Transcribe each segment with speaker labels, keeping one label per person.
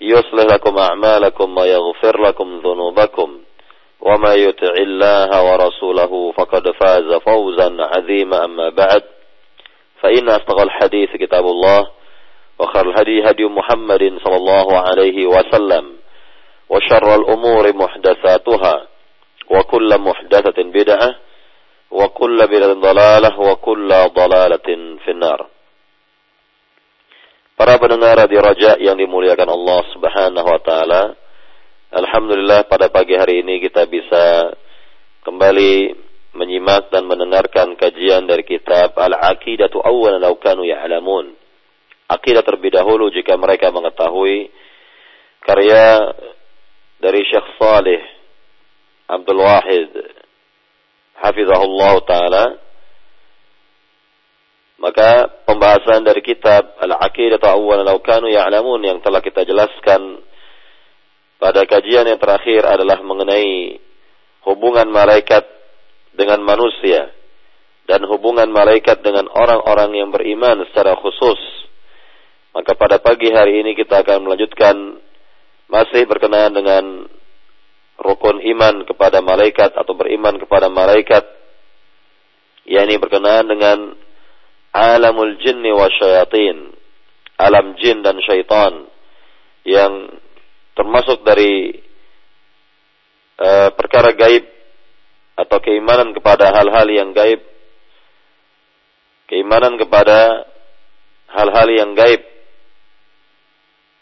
Speaker 1: يصلح لكم أعمالكم ويغفر لكم ذنوبكم. وما يطع الله ورسوله فقد فاز فوزا عظيما. أما بعد فإن أصدق الحديث كتاب الله وخير الهدي هدي محمد صلى الله عليه وسلم وشر الأمور محدثاتها وكل محدثة بدعة وكل بدعة ضلالة وكل ضلالة في النار. Para pendengar di Raja yang dimuliakan Allah Subhanahu wa taala. Alhamdulillah pada pagi hari ini kita bisa kembali menyimak dan mendengarkan kajian dari kitab Al-Aqidatu Awwalan Law Kanu Ya'lamun. Aqidah terlebih dahulu jika mereka mengetahui karya dari Syekh Saleh Abdul Wahid hafizahullah taala maka pembahasan dari kitab Al-Aqidah Awwal Law Kanu Ya'lamun yang telah kita jelaskan pada kajian yang terakhir adalah mengenai hubungan malaikat dengan manusia dan hubungan malaikat dengan orang-orang yang beriman secara khusus. Maka pada pagi hari ini kita akan melanjutkan masih berkenaan dengan rukun iman kepada malaikat atau beriman kepada malaikat yakni berkenaan dengan alamul jinni wa syayatin. Alam jin dan syaitan. Yang termasuk dari uh, perkara gaib atau keimanan kepada hal-hal yang gaib. Keimanan kepada hal-hal yang gaib.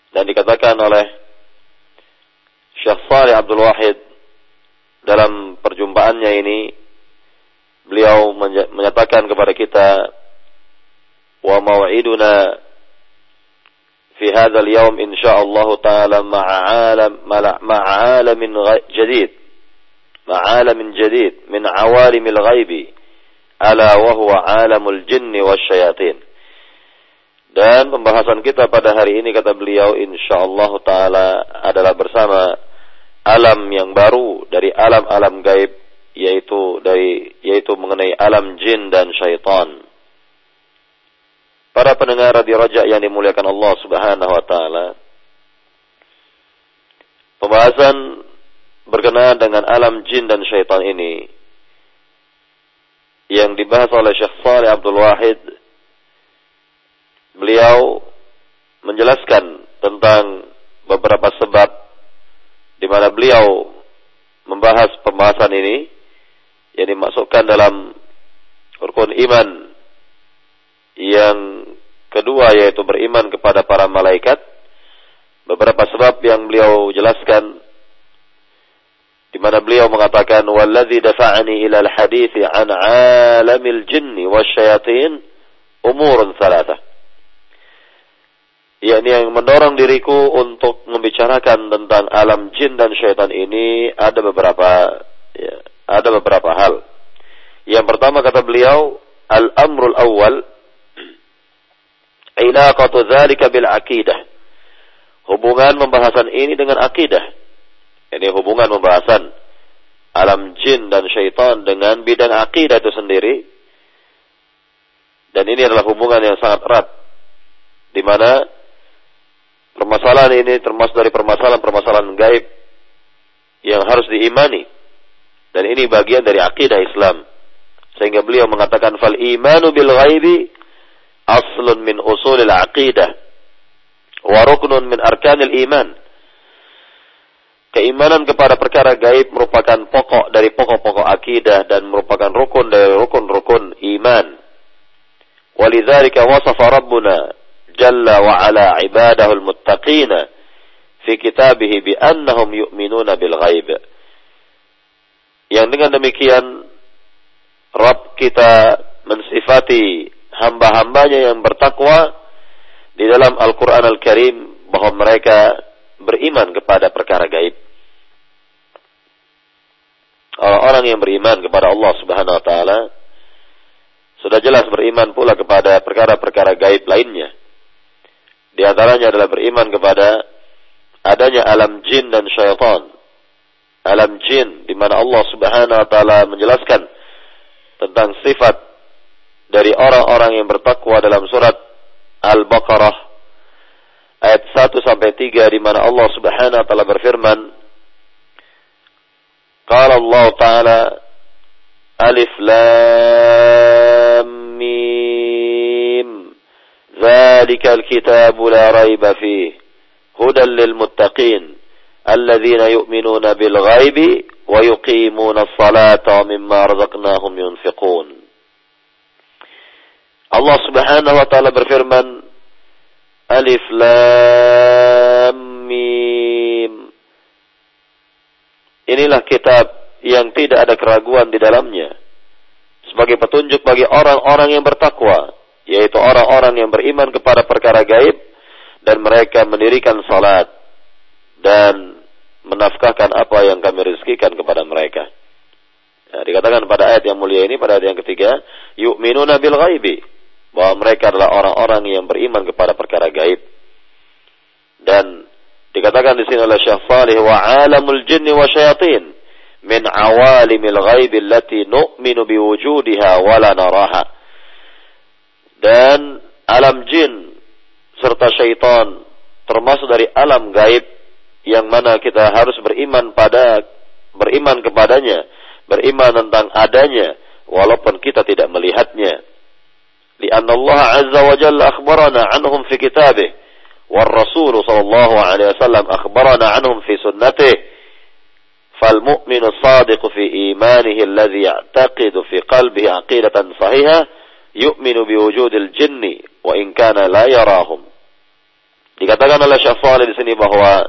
Speaker 1: Dan dikatakan oleh Syekh Salih Abdul Wahid dalam perjumpaannya ini beliau menyatakan kepada kita وموعدنا في هذا اليوم إن شاء الله تعالى مع عالم مع عالم جديد مع عالم جديد من عوالم الغيب ألا وهو عالم الجن والشياطين dan pembahasan kita pada hari ini kata beliau insyaallah taala adalah bersama alam yang baru dari alam-alam gaib yaitu dari yaitu mengenai alam jin dan syaitan. Para pendengar di Raja yang dimuliakan Allah Subhanahu wa taala. Pembahasan berkenaan dengan alam jin dan syaitan ini yang dibahas oleh Syekh Saleh Abdul Wahid beliau menjelaskan tentang beberapa sebab di mana beliau membahas pembahasan ini yang dimasukkan dalam rukun iman yang kedua yaitu beriman kepada para malaikat. Beberapa sebab yang beliau jelaskan di mana beliau mengatakan walladzi dafa'ani ila al-hadits an 'alamil jinni wasyayatin umurun thalatha. yakni yang mendorong diriku untuk membicarakan tentang alam jin dan syaitan ini ada beberapa ya, ada beberapa hal. Yang pertama kata beliau al-amrul awal ilaqatu dzalika bil aqidah. Hubungan pembahasan ini dengan akidah. Ini hubungan pembahasan alam jin dan syaitan dengan bidang akidah itu sendiri. Dan ini adalah hubungan yang sangat erat. Di mana permasalahan ini termasuk dari permasalahan-permasalahan gaib yang harus diimani. Dan ini bagian dari akidah Islam. Sehingga beliau mengatakan fal imanu bil ghaibi aslun min usulil aqidah wa ruknun min arkanil iman. keimanan kepada perkara gaib merupakan pokok dari pokok-pokok akidah dan merupakan rukun dari rukun-rukun iman. Walidzalika wasafa Rabbuna jalla wa ala ibadahu al-muttaqina fi kitabih bi annahum yu'minuna bil ghaib. Yang dengan demikian Rabb kita mensifati hamba-hambanya yang bertakwa di dalam Al-Quran Al-Karim bahwa mereka beriman kepada perkara gaib. Orang-orang yang beriman kepada Allah Subhanahu wa taala sudah jelas beriman pula kepada perkara-perkara gaib lainnya. Di antaranya adalah beriman kepada adanya alam jin dan syaitan. Alam jin di mana Allah Subhanahu wa taala menjelaskan tentang sifat dari orang-orang yang bertakwa dalam surat Al-Baqarah ayat 1 sampai 3 di mana Allah Subhanahu wa taala berfirman Qala Allah taala Alif Lam Mim Zalikal kitabu la raiba fihi hudan lil muttaqin alladhina yu'minuna bil ghaibi wa yuqimuna as-salata mimma razaqnahum yunfiqun. Allah Subhanahu wa taala berfirman Alif Lam Mim. Inilah kitab yang tidak ada keraguan di dalamnya. Sebagai petunjuk bagi orang-orang yang bertakwa yaitu orang-orang yang beriman kepada perkara gaib dan mereka mendirikan salat dan menafkahkan apa yang kami rezekikan kepada mereka. Ya, dikatakan pada ayat yang mulia ini pada ayat yang ketiga, yu'minuna bil ghaibi bahwa mereka adalah orang-orang yang beriman kepada perkara gaib. Dan dikatakan di sini oleh Syekh Salih wa alamul jinni wa syayatin min awalimil ghaib allati nu'minu biwujudiha wa la naraha. Dan alam jin serta syaitan termasuk dari alam gaib yang mana kita harus beriman pada beriman kepadanya, beriman tentang adanya walaupun kita tidak melihatnya. لأن الله عز وجل أخبرنا عنهم في كتابه والرسول صلى الله عليه وسلم أخبرنا عنهم في سنته فالمؤمن الصادق في إيمانه الذي يعتقد في قلبه عقيدة صحيحة يؤمن بوجود الجن وإن كان لا يراهم. Dikatakan oleh Salih di sini bahwa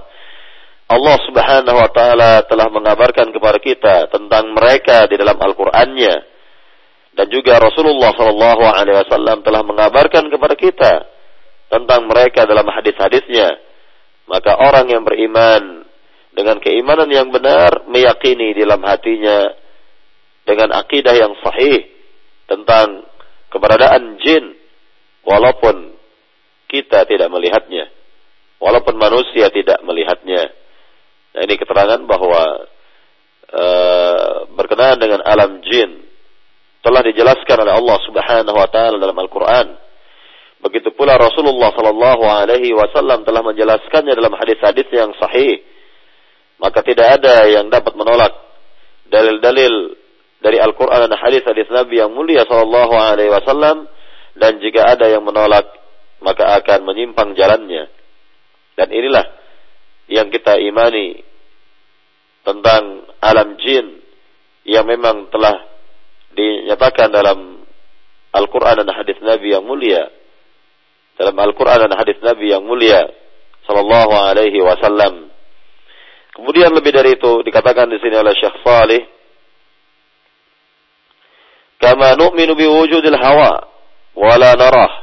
Speaker 1: Allah Subhanahu wa taala telah mengabarkan kepada kita tentang mereka di dalam Al-Qur'annya. Dan juga Rasulullah Shallallahu Alaihi Wasallam telah mengabarkan kepada kita tentang mereka dalam hadis-hadisnya. Maka orang yang beriman dengan keimanan yang benar meyakini dalam hatinya dengan akidah yang sahih tentang keberadaan jin walaupun kita tidak melihatnya walaupun manusia tidak melihatnya nah ini keterangan bahwa e, berkenaan dengan alam jin telah dijelaskan oleh Allah Subhanahu wa taala dalam Al-Qur'an. Begitu pula Rasulullah sallallahu alaihi wasallam telah menjelaskannya dalam hadis-hadis yang sahih. Maka tidak ada yang dapat menolak dalil-dalil dari Al-Qur'an dan hadis-hadis Nabi yang mulia sallallahu alaihi wasallam dan jika ada yang menolak maka akan menyimpang jalannya. Dan inilah yang kita imani tentang alam jin yang memang telah dinyatakan dalam Al-Quran dan hadis Nabi yang mulia. Dalam Al-Quran dan hadis Nabi yang mulia. Sallallahu alaihi wasallam. Kemudian lebih dari itu dikatakan di sini oleh Syekh Salih. Kama nu'minu biwujudil hawa. Wala narah.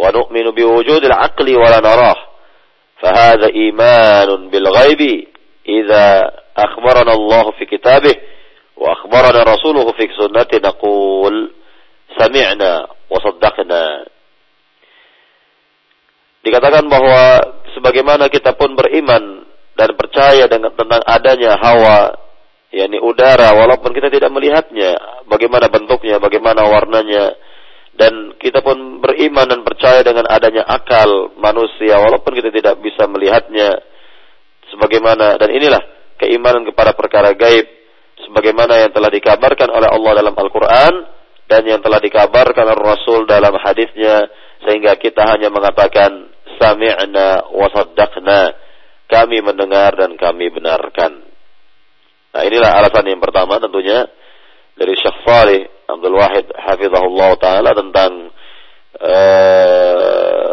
Speaker 1: Wa nu'minu biwujudil aqli wala narah. فهذا إيمان بالغيب إذا أخبرنا الله في كتابه وأخبرنا رسوله في سنته نقول سمعنا وصدقنا Dikatakan bahwa sebagaimana kita pun beriman dan percaya dengan tentang adanya hawa, yakni udara, walaupun kita tidak melihatnya, bagaimana bentuknya, bagaimana warnanya, dan kita pun beriman dan percaya dengan adanya akal manusia, walaupun kita tidak bisa melihatnya, sebagaimana dan inilah keimanan kepada perkara gaib sebagaimana yang telah dikabarkan oleh Allah dalam Al-Quran dan yang telah dikabarkan oleh Rasul dalam hadisnya sehingga kita hanya mengatakan sami'na wa saddaqna. Kami mendengar dan kami benarkan. Nah inilah alasan yang pertama tentunya dari Syekh Abdul Wahid hafizahullah taala tentang uh,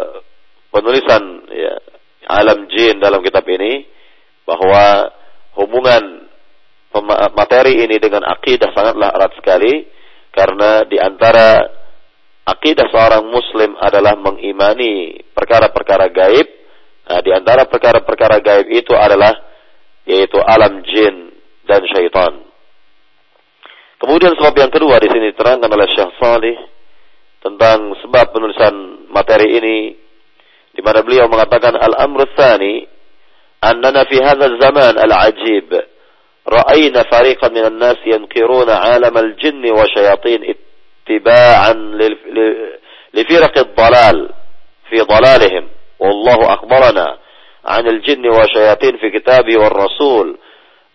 Speaker 1: penulisan ya, alam jin dalam kitab ini bahwa hubungan materi ini dengan akidah sangatlah erat sekali karena di antara akidah seorang muslim adalah mengimani perkara-perkara gaib. Nah, di antara perkara-perkara gaib itu adalah yaitu alam jin dan syaitan. Kemudian sebab yang kedua di sini terangkan oleh Syekh Salih tentang sebab penulisan materi ini di mana beliau mengatakan al-amru tsani annana fi hadha zaman al-ajib fariqan min an-nas yankiruna 'alam al-jinn wa shayatin ittiba'an لفرق الضلال في ضلالهم. والله أخبرنا عن الجن والشياطين في كتابه والرسول.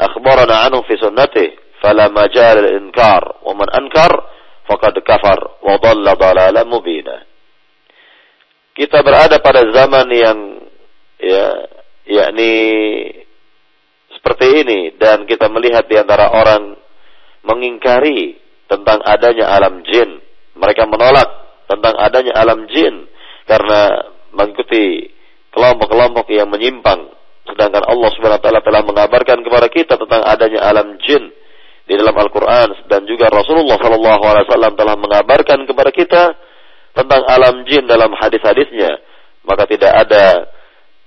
Speaker 1: أخبرنا عنهم في سنته. فلا مجال للإنكار ومن أنكر فقد كفر وضل ضلالا مبينا. kita berada pada zaman yang ya yakni seperti ini dan kita melihat di antara orang mengingkari tentang adanya alam jin. Mereka menolak tentang adanya alam jin karena mengikuti kelompok-kelompok yang menyimpang. Sedangkan Allah Subhanahu wa taala telah mengabarkan kepada kita tentang adanya alam jin di dalam Al-Quran dan juga Rasulullah SAW telah mengabarkan kepada kita tentang alam jin dalam hadis-hadisnya maka tidak ada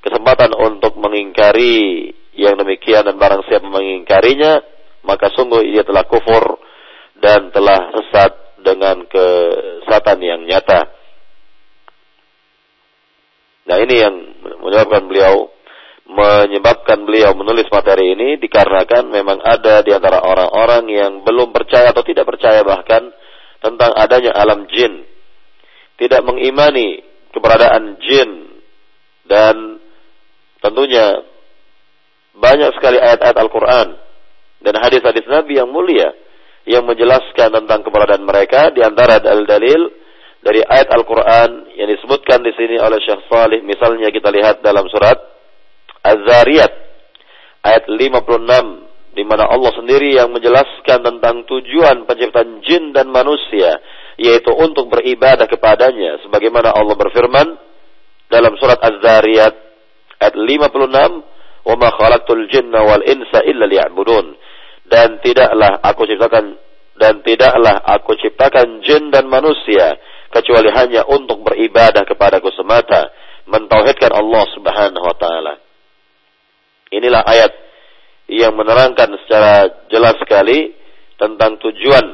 Speaker 1: kesempatan untuk mengingkari yang demikian dan barang siapa mengingkarinya maka sungguh ia telah kufur dan telah sesat dengan kesatan yang nyata. Nah ini yang menyebabkan beliau menyebabkan beliau menulis materi ini dikarenakan memang ada di antara orang-orang yang belum percaya atau tidak percaya bahkan tentang adanya alam jin. Tidak mengimani keberadaan jin dan tentunya banyak sekali ayat-ayat Al-Quran dan hadis-hadis Nabi yang mulia yang menjelaskan tentang keberadaan mereka. Di antara dalil-dalil dari ayat Al-Quran yang disebutkan di sini oleh Syekh Salih misalnya kita lihat dalam surat Az-Zariyat ayat 56 di mana Allah sendiri yang menjelaskan tentang tujuan penciptaan jin dan manusia yaitu untuk beribadah kepadanya. Sebagaimana Allah berfirman dalam surat Az-Zariyat ayat 56 wa ma khalaqtul jinna wal insa dan tidaklah aku ciptakan dan tidaklah aku ciptakan jin dan manusia kecuali hanya untuk beribadah kepadaku semata mentauhidkan Allah Subhanahu wa taala Inilah ayat yang menerangkan secara jelas sekali tentang tujuan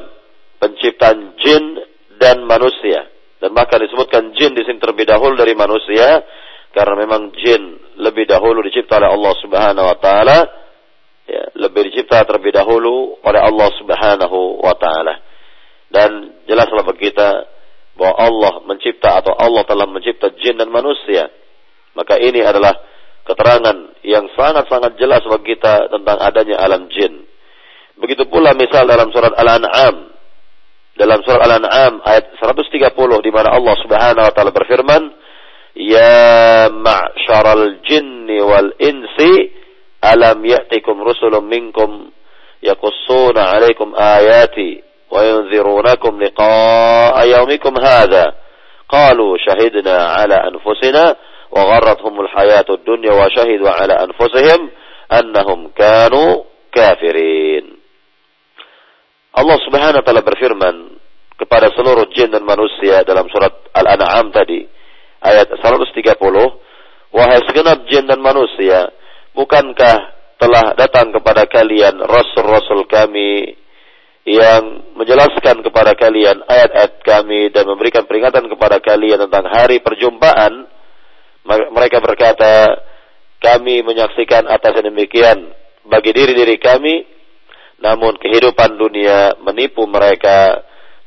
Speaker 1: penciptaan jin dan manusia. Dan maka disebutkan jin di sini terlebih dahulu dari manusia karena memang jin lebih dahulu dicipta oleh Allah Subhanahu wa taala ya, lebih dicipta terlebih dahulu oleh Allah Subhanahu wa taala. Dan jelaslah bagi kita bahwa Allah mencipta atau Allah telah mencipta jin dan manusia. Maka ini adalah keterangan yang sangat-sangat jelas bagi kita tentang adanya alam jin. Begitu pula misal dalam surat Al-An'am. Dalam surat Al-An'am ayat 130 di mana Allah Subhanahu wa taala berfirman, يا معشر الجن والإنس ألم يأتكم رسل منكم يقصون عليكم آياتي وينذرونكم لقاء يومكم هذا قالوا شهدنا على أنفسنا وغرتهم الحياة الدنيا وشهدوا على أنفسهم أنهم كانوا كافرين الله سبحانه وتعالى taala berfirman kepada seluruh jin dan manusia dalam surat Al-An'am tadi. Ayat 130 Wahai segenap jin dan manusia bukankah telah datang kepada kalian rasul-rasul kami yang menjelaskan kepada kalian ayat-ayat kami dan memberikan peringatan kepada kalian tentang hari perjumpaan? Mereka berkata, kami menyaksikan atas demikian bagi diri-diri kami, namun kehidupan dunia menipu mereka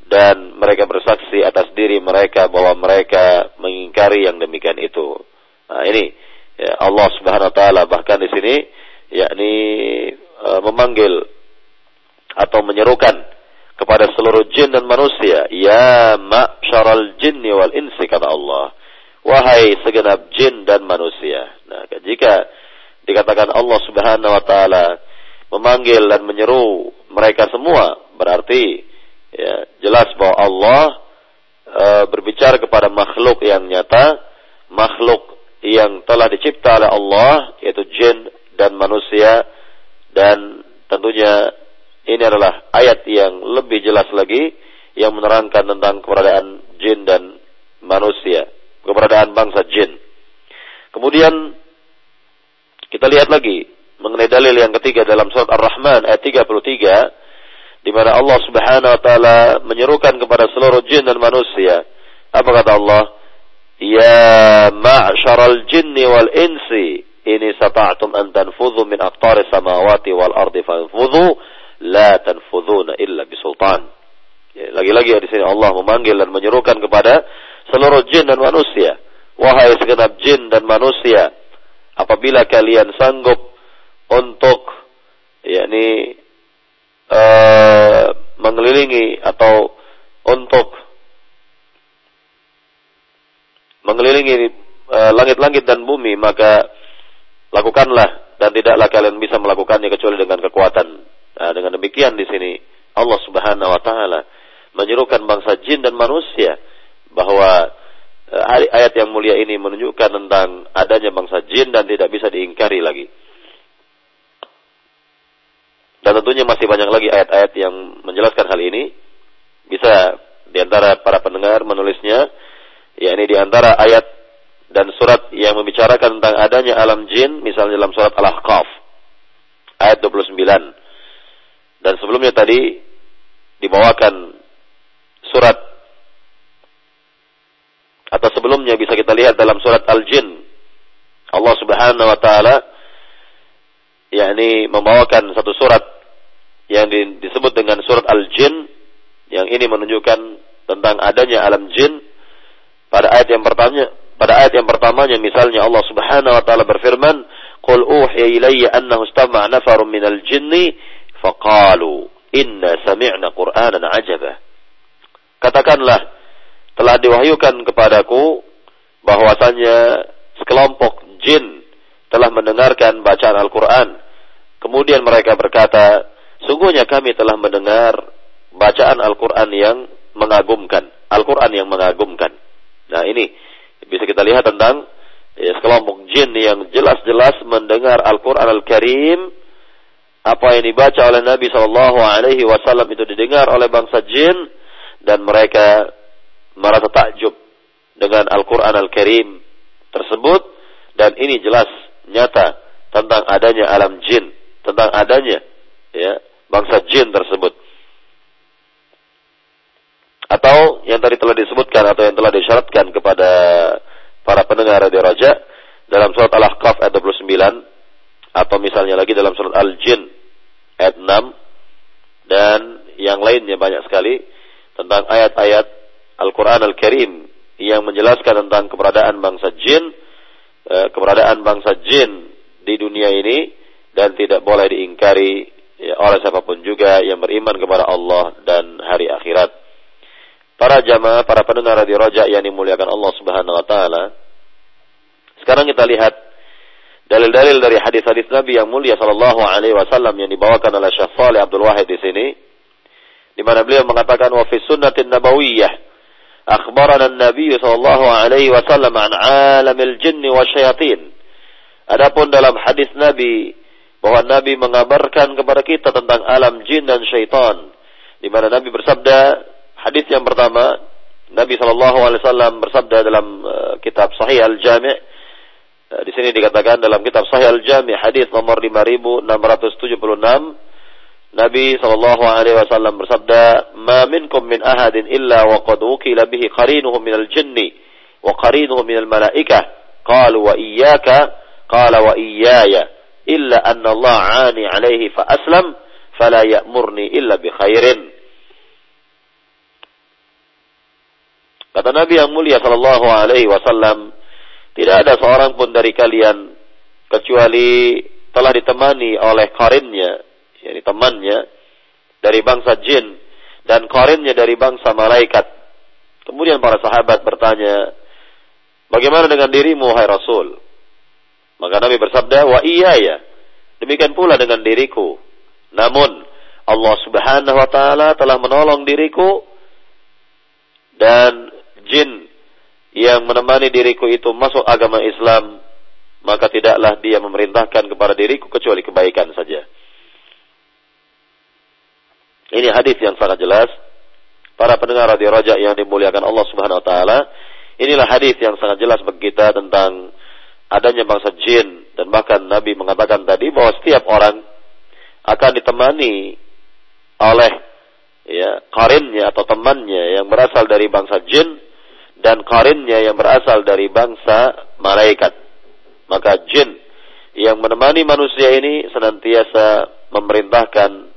Speaker 1: dan mereka bersaksi atas diri mereka bahwa mereka mengingkari yang demikian itu. Nah ini ya, Allah Subhanahu Wa Taala bahkan di sini yakni uh, memanggil atau menyerukan kepada seluruh jin dan manusia, ya ma'syaral jinni wal insi kata Allah wahai segenap jin dan manusia. Nah, jika dikatakan Allah Subhanahu wa taala memanggil dan menyeru mereka semua berarti ya, jelas bahwa Allah e, berbicara kepada makhluk yang nyata, makhluk yang telah dicipta oleh Allah yaitu jin dan manusia dan tentunya ini adalah ayat yang lebih jelas lagi yang menerangkan tentang keberadaan jin dan manusia, keberadaan bangsa jin. Kemudian kita lihat lagi mengenai dalil yang ketiga dalam surat Ar-Rahman ayat 33 di mana Allah Subhanahu wa taala menyerukan kepada seluruh jin dan manusia. Apa kata Allah? Ya ma'syaral jinni wal insi ini sata'tum an tanfudhu min aqtari samawati wal ardi fanfudhu la tanfudhuna illa bisultan. Ya, lagi-lagi di sini Allah memanggil dan menyerukan kepada seluruh jin dan manusia. Wahai segenap jin dan manusia, apabila kalian sanggup untuk yakni uh, mengelilingi atau untuk mengelilingi eh, langit-langit uh, dan bumi maka lakukanlah dan tidaklah kalian bisa melakukannya kecuali dengan kekuatan. Nah, dengan demikian di sini Allah Subhanahu wa taala menyerukan bangsa jin dan manusia bahwa uh, ayat yang mulia ini menunjukkan tentang adanya bangsa jin dan tidak bisa diingkari lagi. Dan tentunya masih banyak lagi ayat-ayat yang menjelaskan hal ini. Bisa di antara para pendengar menulisnya yakni di antara ayat dan surat yang membicarakan tentang adanya alam jin, misalnya dalam surat Al-Ahqaf ayat 29. Dan sebelumnya tadi dibawakan surat atau sebelumnya bisa kita lihat dalam surat Al-Jin. Allah Subhanahu wa taala yakni membawakan satu surat yang disebut dengan surat Al-Jin yang ini menunjukkan tentang adanya alam jin pada ayat yang pertama, pada ayat yang pertamanya misalnya Allah Subhanahu wa taala berfirman, "Qul uhiya ilayya annahu istama'a nafarun minal jinni faqalu inna sami'na Qur'anan 'ajaba." Katakanlah, telah diwahyukan kepadaku bahwasanya sekelompok jin telah mendengarkan bacaan Al-Qur'an. Kemudian mereka berkata, sungguhnya kami telah mendengar bacaan Al-Qur'an yang mengagumkan, Al-Qur'an yang mengagumkan. Nah ini bisa kita lihat tentang ya, sekelompok jin yang jelas-jelas mendengar Al-Quran Al-Karim apa yang dibaca oleh Nabi Shallallahu Alaihi Wasallam itu didengar oleh bangsa jin dan mereka merasa takjub dengan Al-Quran Al-Karim tersebut dan ini jelas nyata tentang adanya alam jin tentang adanya ya bangsa jin tersebut. Atau yang tadi telah disebutkan atau yang telah disyaratkan kepada para pendengar radio Raja dalam surat Al-Ahqaf ayat 29 atau misalnya lagi dalam surat Al-Jin ayat 6 dan yang lainnya banyak sekali tentang ayat-ayat Al-Quran Al-Karim yang menjelaskan tentang keberadaan bangsa jin, eh, keberadaan bangsa jin di dunia ini dan tidak boleh diingkari ya, oleh siapa pun juga yang beriman kepada Allah dan hari akhirat para jamaah, para pendengar di Raja yang dimuliakan Allah Subhanahu wa taala. Sekarang kita lihat dalil-dalil dari hadis-hadis Nabi yang mulia sallallahu alaihi wasallam yang dibawakan oleh Syekh Shalih Abdul Wahid di sini di mana beliau mengatakan wa fi sunnatin akhbarana an-nabiy sallallahu alaihi wasallam an alamil jinn wasyayatin. Adapun dalam hadis Nabi bahwa Nabi mengabarkan kepada kita tentang alam jin dan syaitan di mana Nabi bersabda Hadis yang pertama, Nabi Shallallahu Alaihi Wasallam bersabda dalam uh, kitab Sahih Al Jami. Uh, di sini dikatakan dalam kitab Sahih Al Jami hadis nomor 5676 Nabi Shallallahu Alaihi Wasallam bersabda, "Ma minkum min ahadin illa wa qad wukila bihi qarinuhu min al-jinni wa qarinuhu min al-malaikah." Qalu wa iyyaka qala wa iyyaya illa anna Allah 'ani 'alaihi fa aslam fala ya'murni illa bi khairin. Kata Nabi yang mulia sallallahu alaihi wasallam, tidak ada seorang pun dari kalian kecuali telah ditemani oleh karinnya, yakni temannya dari bangsa jin dan karinnya dari bangsa malaikat. Kemudian para sahabat bertanya, "Bagaimana dengan dirimu hai Rasul?" Maka Nabi bersabda, "Wa iya ya." Demikian pula dengan diriku. Namun Allah Subhanahu wa taala telah menolong diriku dan jin yang menemani diriku itu masuk agama Islam, maka tidaklah dia memerintahkan kepada diriku kecuali kebaikan saja. Ini hadis yang sangat jelas. Para pendengar radio Raja yang dimuliakan Allah Subhanahu wa taala, inilah hadis yang sangat jelas bagi kita tentang adanya bangsa jin dan bahkan Nabi mengatakan tadi bahwa setiap orang akan ditemani oleh ya karinnya atau temannya yang berasal dari bangsa jin dan karinnya yang berasal dari bangsa malaikat. Maka jin yang menemani manusia ini senantiasa memerintahkan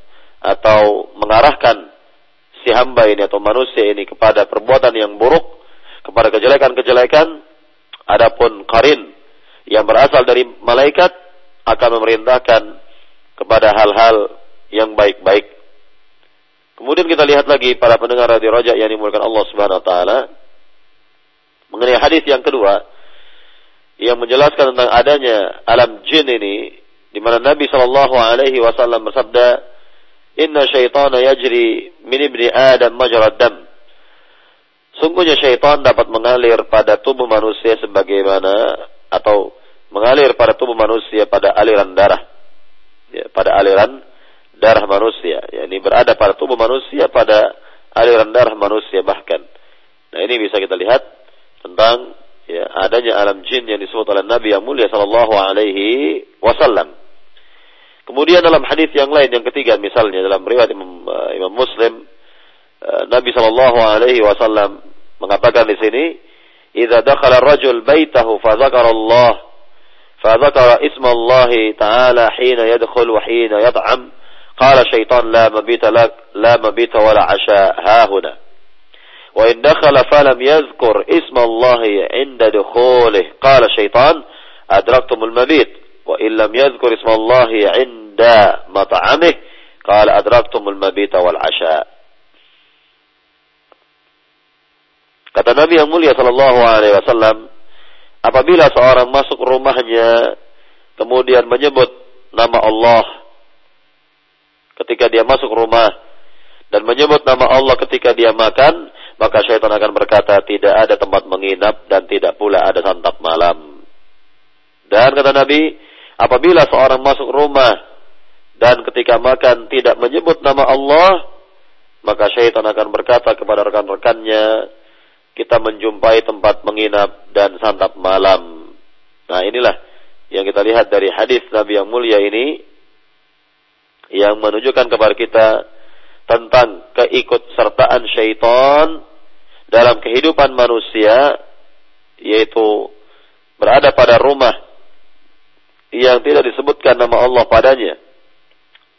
Speaker 1: atau mengarahkan si hamba ini atau manusia ini kepada perbuatan yang buruk, kepada kejelekan-kejelekan, adapun karin yang berasal dari malaikat akan memerintahkan kepada hal-hal yang baik-baik. Kemudian kita lihat lagi para pendengar radio Raja yang dimulakan Allah Subhanahu wa taala mengenai hadis yang kedua yang menjelaskan tentang adanya alam jin ini di mana Nabi Shallallahu alaihi wasallam bersabda Inna syaitana yajri min ibni Adam majrad dam. Sungguhnya syaitan dapat mengalir pada tubuh manusia sebagaimana atau mengalir pada tubuh manusia pada aliran darah. Ya, pada aliran darah manusia. Ya, ini berada pada tubuh manusia pada aliran darah manusia bahkan. Nah ini bisa kita lihat tentang ya, adanya alam jin yang disebut oleh Nabi yang mulia Sallallahu Alaihi Wasallam. Kemudian dalam hadis yang lain yang ketiga misalnya dalam riwayat Imam, uh, Imam Muslim uh, Nabi sallallahu alaihi wasallam mengatakan di sini "Idza dakhala ar-rajul baitahu fa Allah fa dzakara isma Allah ta'ala hina yadkhul wa hina yat'am qala syaitan la mabita lak la mabita wala 'asha ha huna wa in dakhala falam yadhkur isma Allah 'inda dukhulih qala syaitan adraktumul mabit وإن لم يذكر اسم الله عند مطعمه قال أدركتم المبيت والعشاء Kata Nabi yang mulia Shallallahu Alaihi Wasallam, apabila seorang masuk rumahnya, kemudian menyebut nama Allah ketika dia masuk rumah dan menyebut nama Allah ketika dia makan, maka syaitan akan berkata tidak ada tempat menginap dan tidak pula ada santap malam. Dan kata Nabi, apabila seorang masuk rumah dan ketika makan tidak menyebut nama Allah, maka syaitan akan berkata kepada rekan-rekannya, kita menjumpai tempat menginap dan santap malam. Nah inilah yang kita lihat dari hadis Nabi yang mulia ini, yang menunjukkan kepada kita tentang keikutsertaan syaitan dalam kehidupan manusia, yaitu berada pada rumah yang tidak disebutkan nama Allah padanya.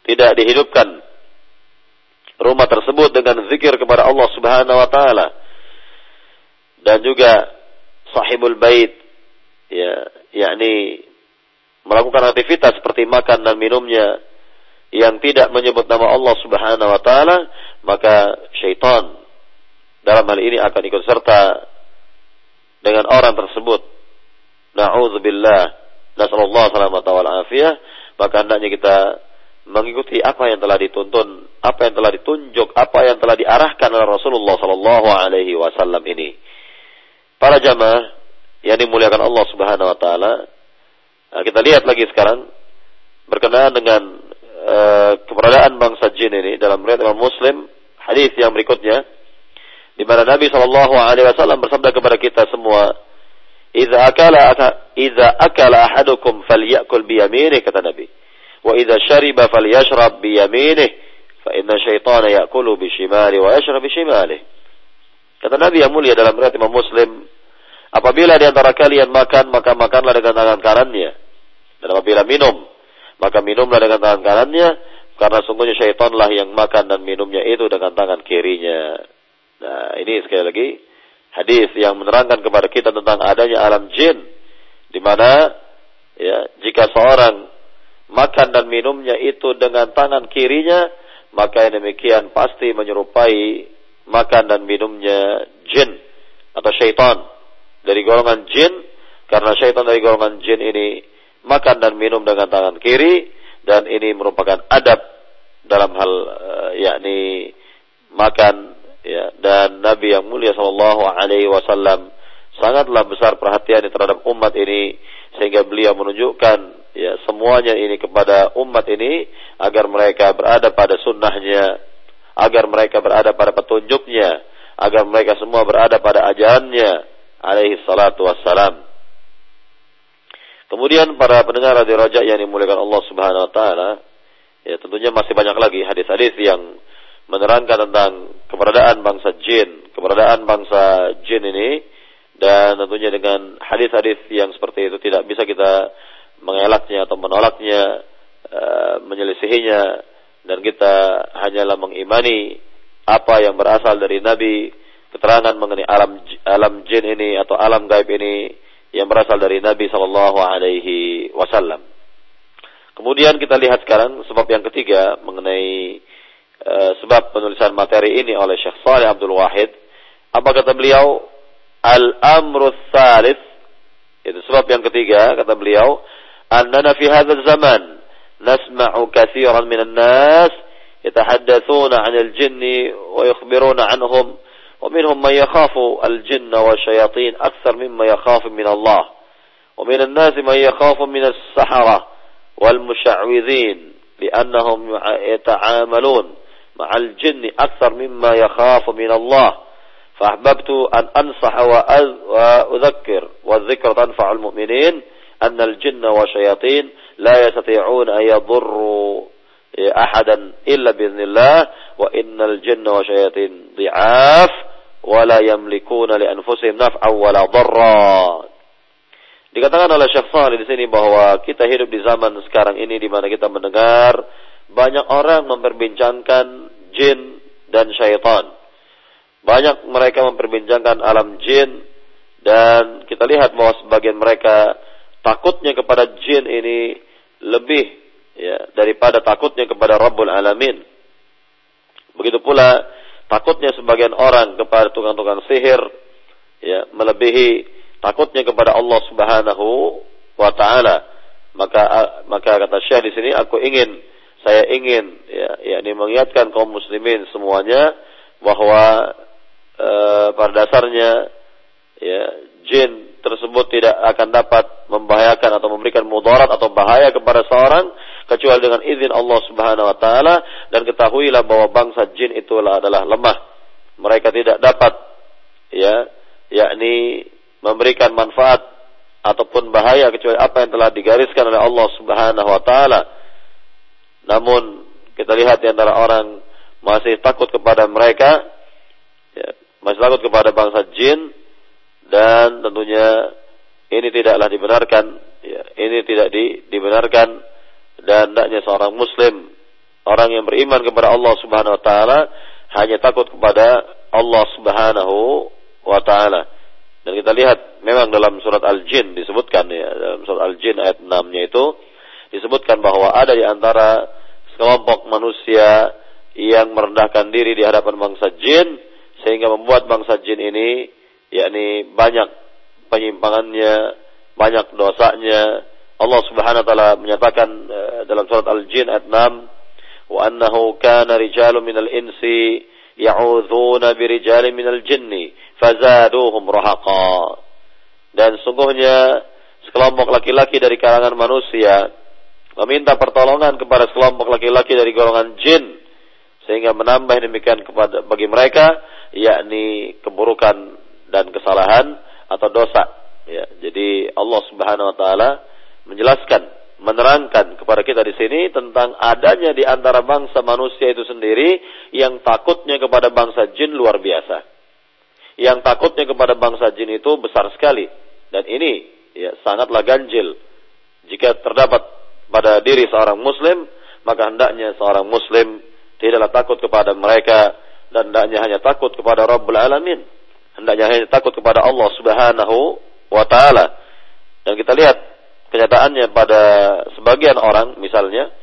Speaker 1: Tidak dihidupkan rumah tersebut dengan zikir kepada Allah Subhanahu wa taala. Dan juga sahibul bait ya, yakni melakukan aktivitas seperti makan dan minumnya yang tidak menyebut nama Allah Subhanahu wa taala, maka syaitan dalam hal ini akan ikut serta dengan orang tersebut. Na'udzubillah Nasallallahu salamata wal. Maka hendaknya kita mengikuti apa yang telah dituntun, apa yang telah ditunjuk, apa yang telah diarahkan oleh Rasulullah Sallallahu Alaihi Wasallam ini. Para jamaah yang dimuliakan Allah Subhanahu Wa Taala, nah, kita lihat lagi sekarang berkenaan dengan uh, keberadaan bangsa jin ini dalam riwayat Imam Muslim hadis yang berikutnya di mana Nabi Shallallahu Alaihi Wasallam bersabda kepada kita semua Idza akala akala ahadukum kata Nabi. Wa idza syariba falyashrab bi yaminih fa inna syaitana yakulu bi shimali wa yashrab bi shimali. Kata Nabi yang mulia dalam riwayat Imam Muslim, apabila di antara kalian makan, maka makanlah dengan tangan kanannya. Dan apabila minum, maka minumlah dengan tangan kanannya, karena sungguhnya syaitanlah yang makan dan minumnya itu dengan tangan kirinya. Nah, ini sekali lagi hadis yang menerangkan kepada kita tentang adanya alam jin di mana ya jika seorang makan dan minumnya itu dengan tangan kirinya maka yang demikian pasti menyerupai makan dan minumnya jin atau syaitan dari golongan jin karena syaitan dari golongan jin ini makan dan minum dengan tangan kiri dan ini merupakan adab dalam hal uh, yakni makan ya. Dan Nabi yang mulia sallallahu alaihi wasallam sangatlah besar perhatian terhadap umat ini sehingga beliau menunjukkan ya semuanya ini kepada umat ini agar mereka berada pada sunnahnya agar mereka berada pada petunjuknya agar mereka semua berada pada ajarannya alaihi salatu wassalam. Kemudian para pendengar radio Raja yang dimuliakan Allah subhanahu wa ta'ala Ya tentunya masih banyak lagi hadis-hadis yang menerangkan tentang keberadaan bangsa jin, keberadaan bangsa jin ini dan tentunya dengan hadis-hadis yang seperti itu tidak bisa kita mengelaknya atau menolaknya, e, menyelisihinya dan kita hanyalah mengimani apa yang berasal dari Nabi, keterangan mengenai alam alam jin ini atau alam gaib ini yang berasal dari Nabi Shallallahu Alaihi Wasallam. Kemudian kita lihat sekarang sebab yang ketiga mengenai uh, sebab penulisan materi ini oleh Syekh Saleh Abdul Wahid. Apa kata beliau? Al-amru tsalits itu sebab yang ketiga kata beliau, fi hadzal zaman nasma'u katsiran minan nas yatahaddatsuna 'anil jinni wa yukhbiruna 'anhum ومنهم من يخاف الجن والشياطين أكثر مما يخاف من الله ومن الناس من يخاف من السحرة والمشعوذين لأنهم يتعاملون مع الجن أكثر مما يخاف من الله. فأحببت أن أنصح وأذكر والذكر تنفع المؤمنين annal jinna wa syayatin la أن an yadurru ahadan illa biiznillah wa innal jinna wa syayatin يملكون wa la yamlikuna li anfusihim naf'an wa la dharra. Dikatakan oleh Syekh Salih di sini bahwa kita hidup di zaman sekarang ini di mana kita mendengar banyak orang memperbincangkan jin dan syaitan. Banyak mereka memperbincangkan alam jin dan kita lihat bahwa sebagian mereka takutnya kepada jin ini lebih ya daripada takutnya kepada Rabbul Alamin. Begitu pula takutnya sebagian orang kepada tukang-tukang sihir ya melebihi takutnya kepada Allah Subhanahu wa taala. Maka maka kata Syekh di sini aku ingin saya ingin ya yakni mengingatkan kaum muslimin semuanya bahwa e, pada dasarnya ya jin tersebut tidak akan dapat membahayakan atau memberikan mudarat atau bahaya kepada seorang kecuali dengan izin Allah Subhanahu wa taala dan ketahuilah bahwa bangsa jin itulah adalah lemah. Mereka tidak dapat ya yakni memberikan manfaat ataupun bahaya kecuali apa yang telah digariskan oleh Allah Subhanahu wa taala. Namun kita lihat di antara orang masih takut kepada mereka, ya, masih takut kepada bangsa jin dan tentunya ini tidaklah dibenarkan, ya, ini tidak di, dibenarkan dan hendaknya seorang muslim orang yang beriman kepada Allah Subhanahu wa taala hanya takut kepada Allah Subhanahu wa taala. Dan kita lihat memang dalam surat Al-Jin disebutkan ya, dalam surat Al-Jin ayat 6-nya itu disebutkan bahwa ada di antara sekelompok manusia yang merendahkan diri di hadapan bangsa jin sehingga membuat bangsa jin ini yakni banyak penyimpangannya, banyak dosanya. Allah Subhanahu wa taala menyatakan uh, dalam surat Al-Jin ayat 6, "Wa annahu kana rijalun minal insi ya'udzuna birijalin minal jinni fazaduhum rahaqa. Dan sungguhnya sekelompok laki-laki dari kalangan manusia meminta pertolongan kepada sekelompok laki-laki dari golongan jin sehingga menambah demikian kepada bagi mereka yakni keburukan dan kesalahan atau dosa. Ya jadi Allah Subhanahu wa taala menjelaskan menerangkan kepada kita di sini tentang adanya di antara bangsa manusia itu sendiri yang takutnya kepada bangsa jin luar biasa. Yang takutnya kepada bangsa jin itu besar sekali. Dan ini ya sangatlah ganjil. Jika terdapat pada diri seorang muslim maka hendaknya seorang muslim tidaklah takut kepada mereka dan hendaknya hanya takut kepada Rabbul Alamin hendaknya hanya takut kepada Allah Subhanahu wa taala. Dan kita lihat kenyataannya pada sebagian orang misalnya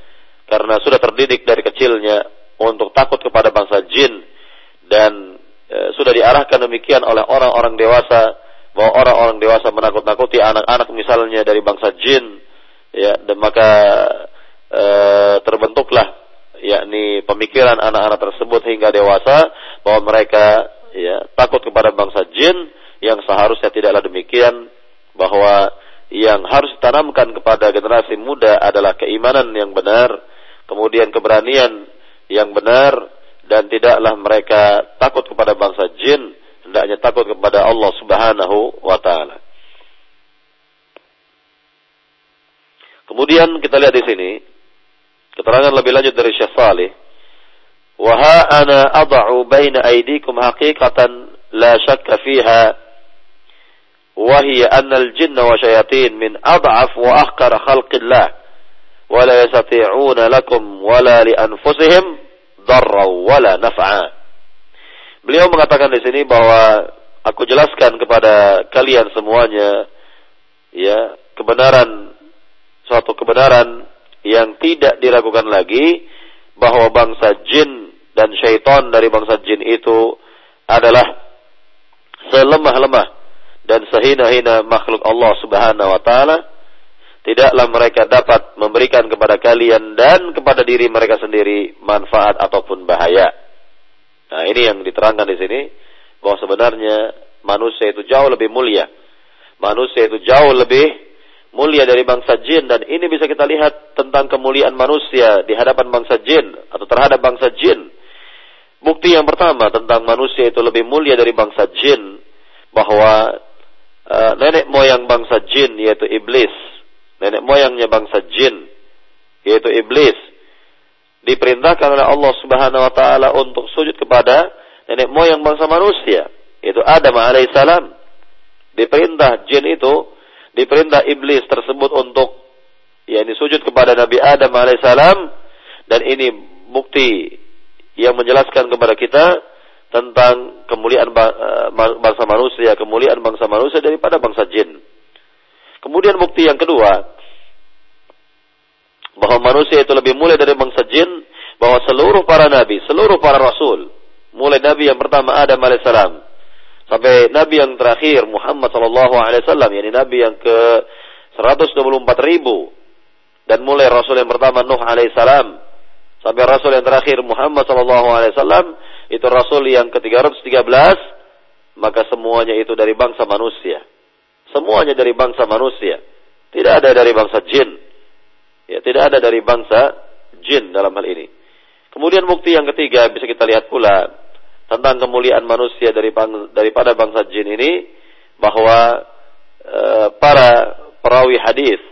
Speaker 1: karena sudah terdidik dari kecilnya untuk takut kepada bangsa jin dan e, sudah diarahkan demikian oleh orang-orang dewasa bahwa orang-orang dewasa menakut-nakuti anak-anak misalnya dari bangsa jin ya dan maka e, terbentuklah yakni pemikiran anak-anak tersebut hingga dewasa bahwa mereka ya takut kepada bangsa jin yang seharusnya tidaklah demikian bahwa yang harus ditanamkan kepada generasi muda adalah keimanan yang benar, kemudian keberanian yang benar dan tidaklah mereka takut kepada bangsa jin, hendaknya takut kepada Allah Subhanahu wa taala. Kemudian kita lihat di sini keterangan lebih lanjut dari Syekh Salih. La syakka fiha wa hiya anna al-jinn wa syayatin min ad'af wa ahqar khalqillah wa la yastati'una lakum wa la li anfusihim darra wa la naf'a. Beliau mengatakan di sini bahwa aku jelaskan kepada kalian semuanya ya kebenaran suatu kebenaran yang tidak diragukan lagi bahwa bangsa jin dan syaitan dari bangsa jin itu adalah selemah-lemah dan sehina-hina makhluk Allah Subhanahu wa taala tidaklah mereka dapat memberikan kepada kalian dan kepada diri mereka sendiri manfaat ataupun bahaya. Nah, ini yang diterangkan di sini bahwa sebenarnya manusia itu jauh lebih mulia. Manusia itu jauh lebih mulia dari bangsa jin dan ini bisa kita lihat tentang kemuliaan manusia di hadapan bangsa jin atau terhadap bangsa jin. Bukti yang pertama tentang manusia itu lebih mulia dari bangsa jin bahwa uh, nenek moyang bangsa jin yaitu iblis, nenek moyangnya bangsa jin yaitu iblis. Diperintahkan oleh Allah Subhanahu wa taala untuk sujud kepada nenek moyang bangsa manusia yaitu Adam alaihissalam. Diperintah jin itu diperintah iblis tersebut untuk yakni sujud kepada Nabi Adam alaihissalam. Dan ini bukti yang menjelaskan kepada kita tentang kemuliaan eh, bangsa manusia, kemuliaan bangsa manusia daripada bangsa jin. Kemudian bukti yang kedua bahwa manusia itu lebih mulia dari bangsa jin, bahwa seluruh para nabi, seluruh para rasul, mulai nabi yang pertama Adam alaihissalam sampai nabi yang terakhir Muhammad sallallahu alaihi wasallam yakni nabi yang ke 124 ribu dan mulai rasul yang pertama Nuh alaihi salam sampai rasul yang terakhir Muhammad sallallahu alaihi wasallam itu rasul yang ke-313 maka semuanya itu dari bangsa manusia. Semuanya dari bangsa manusia. Tidak ada dari bangsa jin. Ya tidak ada dari bangsa jin dalam hal ini. Kemudian bukti yang ketiga bisa kita lihat pula tentang kemuliaan manusia dari daripada bangsa jin ini bahwa e, para perawi hadis,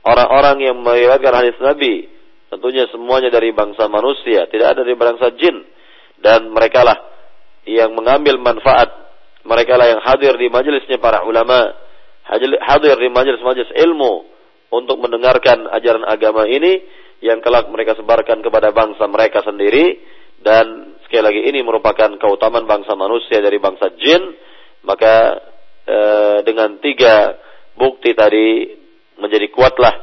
Speaker 1: orang-orang yang meriwayatkan hadis Nabi, tentunya semuanya dari bangsa manusia, tidak ada dari bangsa jin. Dan mereka lah yang mengambil manfaat, mereka lah yang hadir di majelisnya para ulama, hadir di majelis-majelis ilmu untuk mendengarkan ajaran agama ini yang kelak mereka sebarkan kepada bangsa mereka sendiri. Dan sekali lagi ini merupakan keutamaan bangsa manusia dari bangsa jin, maka e, dengan tiga bukti tadi menjadi kuatlah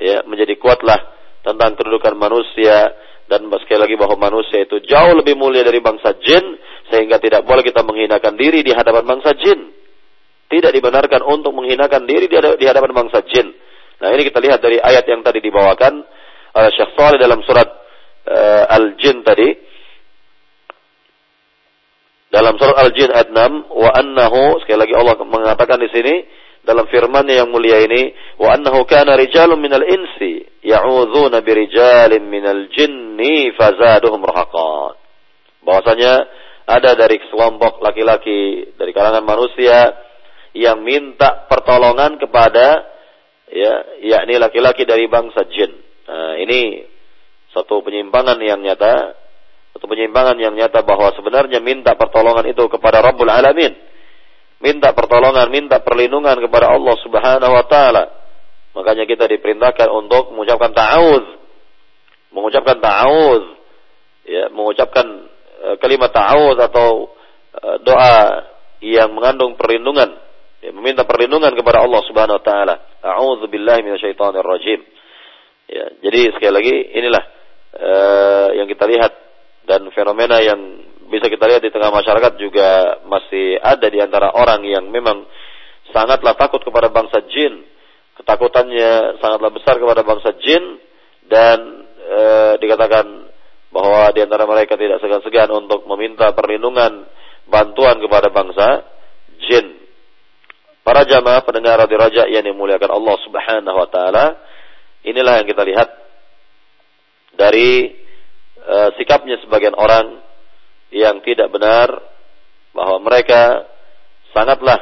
Speaker 1: ya, menjadi kuatlah tentang kedudukan manusia dan sekali lagi bahwa manusia itu jauh lebih mulia dari bangsa jin sehingga tidak boleh kita menghinakan diri di hadapan bangsa jin. Tidak dibenarkan untuk menghinakan diri di hadapan bangsa jin. Nah, ini kita lihat dari ayat yang tadi dibawakan oleh Syekh Saleh dalam surat uh, Al-Jin tadi dalam surat Al-Jin ayat 6, wa annahu sekali lagi Allah mengatakan di sini dalam firman-Nya yang mulia ini, wa annahu kana rijalun minal insi ya'udzuna birijalin minal jinni fazaduhum rahaqan. Bahwasanya ada dari kelompok laki-laki dari kalangan manusia yang minta pertolongan kepada ya yakni laki-laki dari bangsa jin. Nah, ini satu penyimpangan yang nyata satu penyimpangan yang nyata bahwa sebenarnya minta pertolongan itu kepada Rabbul Alamin. Minta pertolongan, minta perlindungan kepada Allah Subhanahu wa taala. Makanya kita diperintahkan untuk mengucapkan ta'awuz. Mengucapkan ta'awuz. Ya, mengucapkan uh, kalimat ta'awuz atau uh, doa yang mengandung perlindungan. Ya, meminta perlindungan kepada Allah Subhanahu wa taala. A'udzu billahi minasyaitonir rajim. Ya, jadi sekali lagi inilah uh, yang kita lihat dan fenomena yang bisa kita lihat di tengah masyarakat juga masih ada di antara orang yang memang sangatlah takut kepada bangsa jin. Ketakutannya sangatlah besar kepada bangsa jin dan e, dikatakan bahwa di antara mereka tidak segan-segan untuk meminta perlindungan bantuan kepada bangsa jin. Para jamaah pendengar di raja yang dimuliakan Allah Subhanahu wa taala, inilah yang kita lihat dari uh, sikapnya sebagian orang yang tidak benar bahwa mereka sangatlah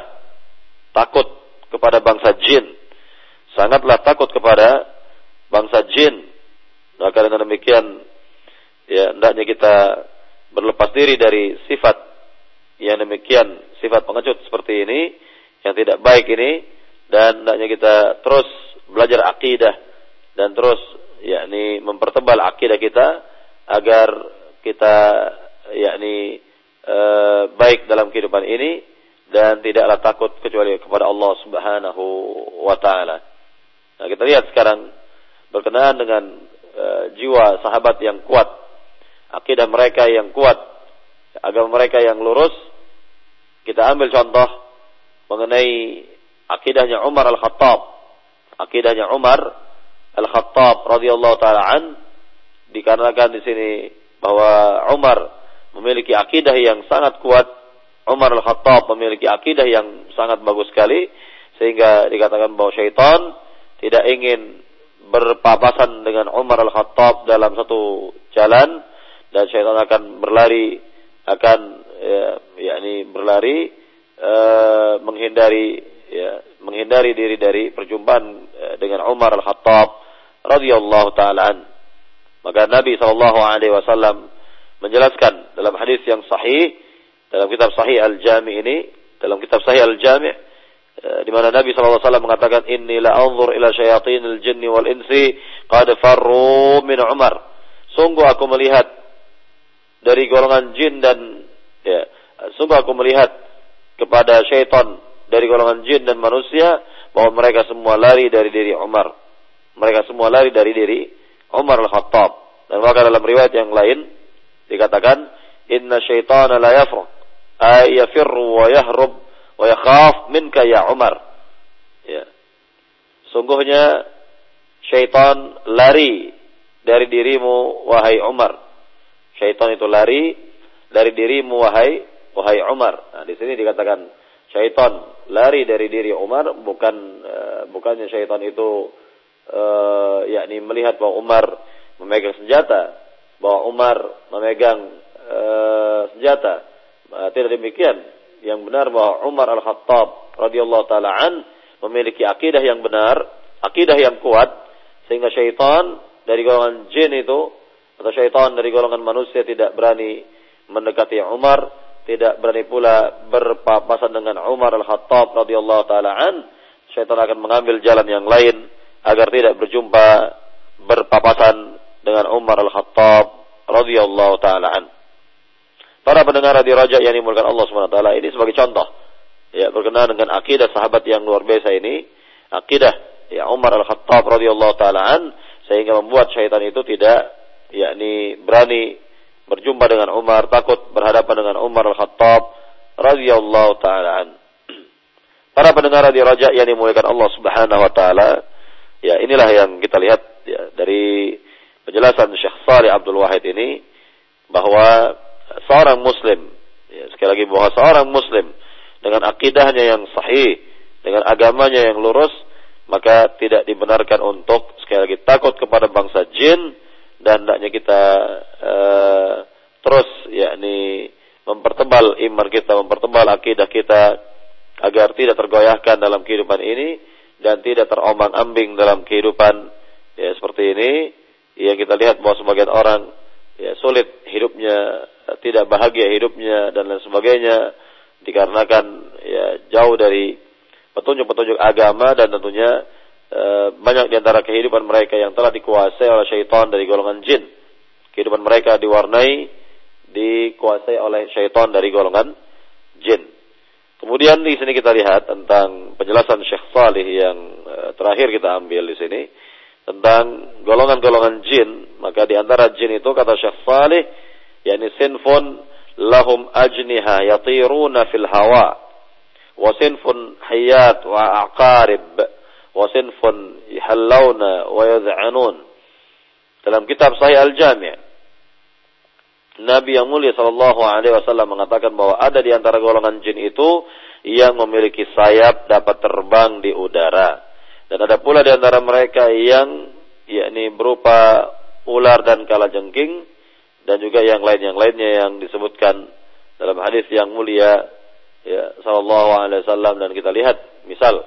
Speaker 1: takut kepada bangsa jin, sangatlah takut kepada bangsa jin. Maka dengan demikian ya hendaknya kita berlepas diri dari sifat yang demikian, sifat pengecut seperti ini yang tidak baik ini dan hendaknya kita terus belajar akidah dan terus yakni mempertebal akidah kita agar kita yakni e, baik dalam kehidupan ini dan tidaklah takut kecuali kepada Allah Subhanahu wa taala. Nah, kita lihat sekarang berkenaan dengan e, jiwa sahabat yang kuat, akidah mereka yang kuat, agama mereka yang lurus. Kita ambil contoh mengenai akidahnya Umar Al-Khattab. Akidahnya Umar Al-Khattab radhiyallahu taala an dikarenakan di sini bahwa Umar memiliki akidah yang sangat kuat. Umar Al-Khattab memiliki akidah yang sangat bagus sekali sehingga dikatakan bahwa syaitan tidak ingin berpapasan dengan Umar Al-Khattab dalam satu jalan dan syaitan akan berlari akan ya, yakni berlari Eh, menghindari ya, menghindari diri dari perjumpaan uh, dengan Umar Al-Khattab radhiyallahu taala Maka Nabi sallallahu alaihi wasallam menjelaskan dalam hadis yang sahih dalam kitab Sahih Al-Jami ini, dalam kitab Sahih Al-Jami di mana Nabi wasallam mengatakan inni la anzur ila syayatinil jinni wal insi qad farru min Umar. Sungguh aku melihat dari golongan jin dan ya, sungguh aku melihat kepada syaitan dari golongan jin dan manusia bahwa mereka semua lari dari diri Umar. Mereka semua lari dari diri Umar al-Khattab. Dan maka dalam riwayat yang lain dikatakan inna syaitana la yafruq ay yafirru wa yahrub wa yakhaf minka ya Umar. Ya. Sungguhnya syaitan lari dari dirimu wahai Umar. Syaitan itu lari dari dirimu wahai wahai Umar. Nah, di sini dikatakan syaitan lari dari diri Umar bukan uh, bukannya syaitan itu uh, yakni melihat bahwa Umar memegang senjata, bahwa Umar memegang uh, senjata. Uh, tidak demikian. Yang benar bahwa Umar Al-Khattab radhiyallahu taala an memiliki akidah yang benar, akidah yang kuat sehingga syaitan dari golongan jin itu atau syaitan dari golongan manusia tidak berani mendekati Umar tidak berani pula berpapasan dengan Umar Al-Khattab radhiyallahu taala an, syaitan akan mengambil jalan yang lain agar tidak berjumpa berpapasan dengan Umar Al-Khattab radhiyallahu taala an. Para pendengar di Raja yang dimulakan Allah SWT ini sebagai contoh ya berkenaan dengan akidah sahabat yang luar biasa ini, akidah ya Umar Al-Khattab radhiyallahu taala an sehingga membuat syaitan itu tidak yakni berani berjumpa dengan Umar, takut berhadapan dengan Umar Al-Khattab radhiyallahu taala an. Para pendengar di Raja yang dimuliakan Allah Subhanahu wa taala, ya inilah yang kita lihat ya, dari penjelasan Syekh Salih Abdul Wahid ini bahwa seorang muslim. Ya, sekali lagi bahwa seorang muslim dengan akidahnya yang sahih, dengan agamanya yang lurus, maka tidak dibenarkan untuk sekali lagi takut kepada bangsa jin dan hendaknya kita uh, terus yakni mempertebal iman kita, mempertebal akidah kita agar tidak tergoyahkan dalam kehidupan ini dan tidak terombang-ambing dalam kehidupan ya seperti ini. Yang kita lihat bahwa sebagian orang ya sulit hidupnya, tidak bahagia hidupnya dan lain sebagainya dikarenakan ya jauh dari petunjuk-petunjuk agama dan tentunya Eh, banyak di antara kehidupan mereka yang telah dikuasai oleh syaitan dari golongan jin. Kehidupan mereka diwarnai, dikuasai oleh syaitan dari golongan jin. Kemudian di sini kita lihat tentang penjelasan Syekh Salih yang uh, terakhir kita ambil di sini tentang golongan-golongan jin. Maka di antara jin itu kata Syekh Salih, yakni sinfun lahum ajniha yatiruna fil hawa. Wa sinfun hayat wa aqarib. Wasinfun yahallawna wa yad'anun. Dalam kitab Sahih Al-Jami' Nabi yang mulia Shallallahu Alaihi Wasallam mengatakan bahwa ada di antara golongan jin itu yang memiliki sayap dapat terbang di udara. Dan ada pula di antara mereka yang yakni berupa ular dan kalajengking dan juga yang lain yang lainnya yang disebutkan dalam hadis yang mulia ya sallallahu alaihi wasallam. Dan kita lihat misal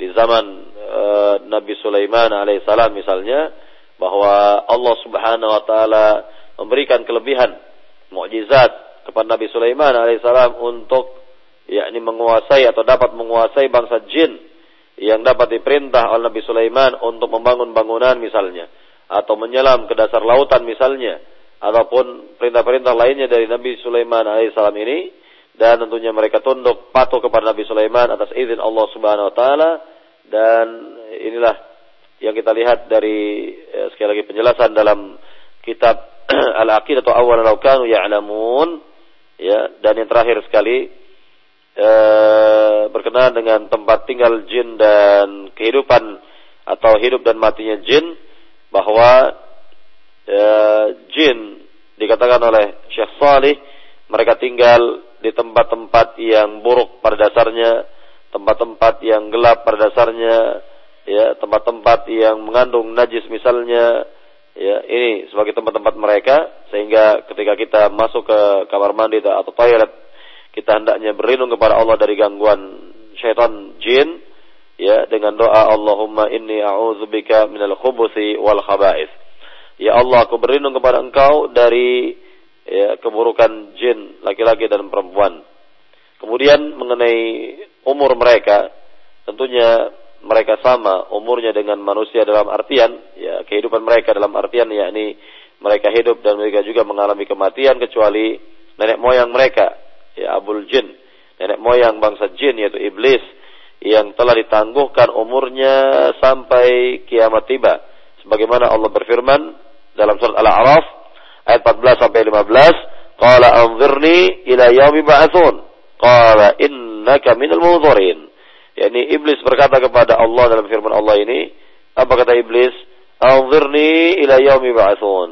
Speaker 1: di zaman uh, Nabi Sulaiman alaihissalam misalnya bahwa Allah Subhanahu wa taala memberikan kelebihan mukjizat kepada Nabi Sulaiman alaihissalam untuk yakni menguasai atau dapat menguasai bangsa jin yang dapat diperintah oleh Nabi Sulaiman untuk membangun bangunan misalnya atau menyelam ke dasar lautan misalnya ataupun perintah-perintah lainnya dari Nabi Sulaiman alaihissalam ini dan tentunya mereka tunduk patuh kepada Nabi Sulaiman atas izin Allah Subhanahu wa taala. Dan inilah yang kita lihat dari ya, sekali lagi penjelasan dalam kitab Al-Aqidah atau Awal Law Kanu Ya'lamun ya dan yang terakhir sekali e, berkenaan dengan tempat tinggal jin dan kehidupan atau hidup dan matinya jin bahwa e, jin dikatakan oleh Syekh Salih mereka tinggal di tempat-tempat yang buruk pada dasarnya, tempat-tempat yang gelap pada dasarnya, ya, tempat-tempat yang mengandung najis misalnya, ya, ini sebagai tempat-tempat mereka sehingga ketika kita masuk ke kamar mandi atau toilet, kita hendaknya berlindung kepada Allah dari gangguan syaitan jin, ya, dengan doa Allahumma inni a'udzubika minal khubuthi wal khaba'ith. Ya Allah, aku berlindung kepada Engkau dari ya, keburukan jin laki-laki dan perempuan. Kemudian mengenai umur mereka, tentunya mereka sama umurnya dengan manusia dalam artian ya kehidupan mereka dalam artian yakni mereka hidup dan mereka juga mengalami kematian kecuali nenek moyang mereka ya abul jin nenek moyang bangsa jin yaitu iblis yang telah ditangguhkan umurnya sampai kiamat tiba sebagaimana Allah berfirman dalam surat Al-A'raf ayat 14 sampai 15 qala anzirni ila yaumi ba'atsun. Qala innaka minal munzirin. Yakni iblis berkata kepada Allah dalam firman Allah ini apa kata iblis? Anzirni ila yaumi ba'atsun.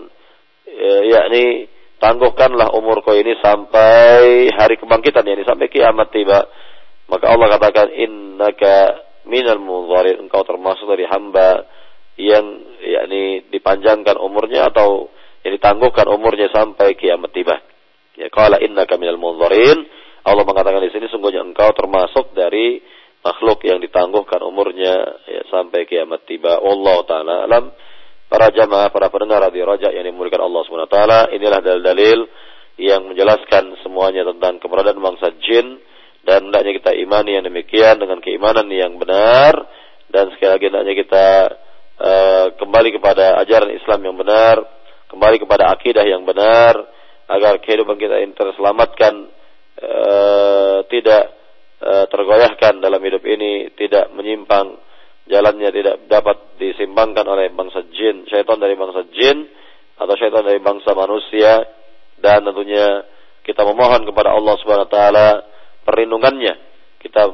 Speaker 1: Ya, yakni tangguhkanlah umurku ini sampai hari kebangkitan yakni sampai kiamat tiba. Maka Allah katakan innaka minal munzirin. Engkau termasuk dari hamba yang yakni dipanjangkan umurnya atau yang ditangguhkan umurnya sampai kiamat tiba. Ya qala innaka minal munzirin. Allah mengatakan di sini sungguhnya engkau termasuk dari makhluk yang ditangguhkan umurnya ya, sampai kiamat tiba. Wallahu taala alam. Para jamaah, para pendengar radio Raja yang dimuliakan Allah Subhanahu wa taala, inilah dalil-dalil yang menjelaskan semuanya tentang keberadaan bangsa jin dan hendaknya kita imani yang demikian dengan keimanan yang benar dan sekali lagi hendaknya kita uh, kembali kepada ajaran Islam yang benar kembali kepada akidah yang benar agar kehidupan kita ini terselamatkan e, tidak e, tergoyahkan dalam hidup ini tidak menyimpang jalannya tidak dapat disimbangkan oleh bangsa jin syaitan dari bangsa jin atau syaitan dari bangsa manusia. Dan tentunya kita memohon kepada Allah Subhanahu wa taala perlindungannya. Kita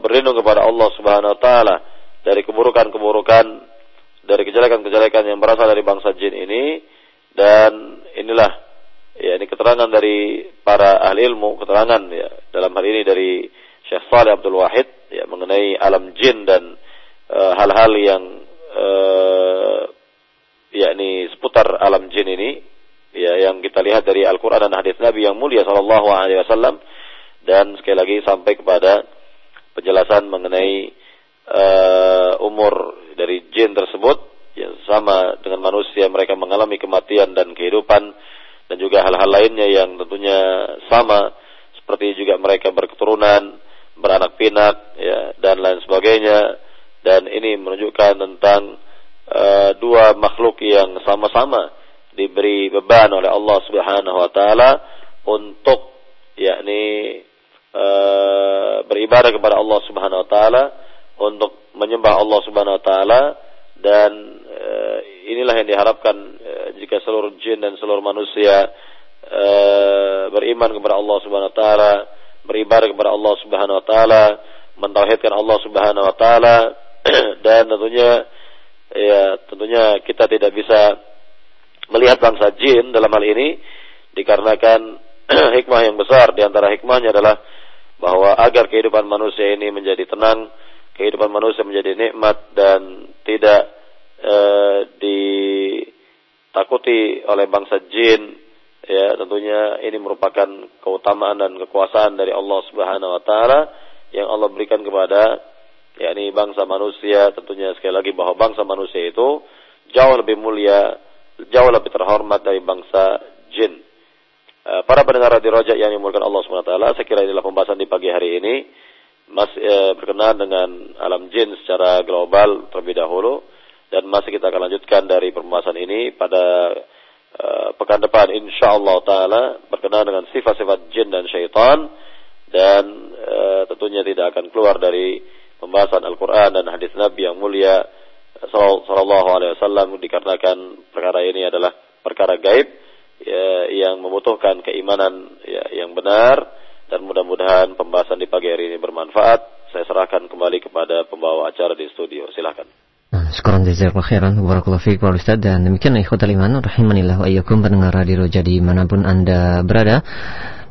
Speaker 1: berlindung kepada Allah Subhanahu wa taala dari keburukan-keburukan dari kejelekan-kejelekan yang berasal dari bangsa jin ini. Dan inilah ya ini keterangan dari para ahli ilmu keterangan ya dalam hal ini dari Syekh Saleh Abdul Wahid ya mengenai alam jin dan eh, hal-hal uh, yang uh, yakni seputar alam jin ini ya yang kita lihat dari Al-Qur'an dan hadis Nabi yang mulia sallallahu alaihi wasallam. Dan sekali lagi sampai kepada penjelasan mengenai uh, umur dari jin tersebut sama dengan manusia mereka mengalami kematian dan kehidupan dan juga hal-hal lainnya yang tentunya sama seperti juga mereka berketurunan beranak pinak ya dan lain sebagainya. Dan ini menunjukkan tentang uh, dua makhluk yang sama-sama diberi beban oleh Allah Subhanahu wa taala untuk yakni uh, beribadah kepada Allah Subhanahu wa taala untuk menyembah Allah Subhanahu wa taala dan e, inilah yang diharapkan e, jika seluruh jin dan seluruh manusia e, beriman kepada Allah Subhanahu wa taala, beribadah kepada Allah Subhanahu wa taala, mentauhidkan Allah Subhanahu wa taala dan tentunya ya tentunya kita tidak bisa melihat bangsa jin dalam hal ini dikarenakan hikmah yang besar di antara hikmahnya adalah bahwa agar kehidupan manusia ini menjadi tenang, kehidupan manusia menjadi nikmat dan tidak e, ditakuti oleh bangsa jin ya. Tentunya ini merupakan keutamaan dan kekuasaan dari Allah Subhanahu wa taala yang Allah berikan kepada yakni bangsa manusia. Tentunya sekali lagi bahwa bangsa manusia itu jauh lebih mulia jauh lebih terhormat dari bangsa jin. Eh, para pendengar radio Rojak yang dimulakan Allah SWT, saya kira inilah pembahasan di pagi hari ini masih eh, berkenaan dengan alam jin secara global terlebih dahulu. Dan masih kita akan lanjutkan dari pembahasan ini pada eh, pekan depan. Insya Allah taala berkenaan dengan sifat-sifat jin dan syaitan. Dan eh, tentunya tidak akan keluar dari pembahasan Al-Quran dan hadis Nabi yang mulia Sallallahu Alaihi Wasallam. Dikarenakan perkara ini adalah perkara gaib ya, yang membutuhkan keimanan ya, yang benar dan mudah-mudahan pembahasan di pagi hari ini bermanfaat. Saya serahkan kembali kepada pembawa acara di studio. Silakan.
Speaker 2: Nah, Sekarang jazakallahu khairan Barakallahu fiik Pak Ustaz Dan demikian ikhwatal iman Rahimanilah wa iyyakum pendengar radio jadi mana pun Anda berada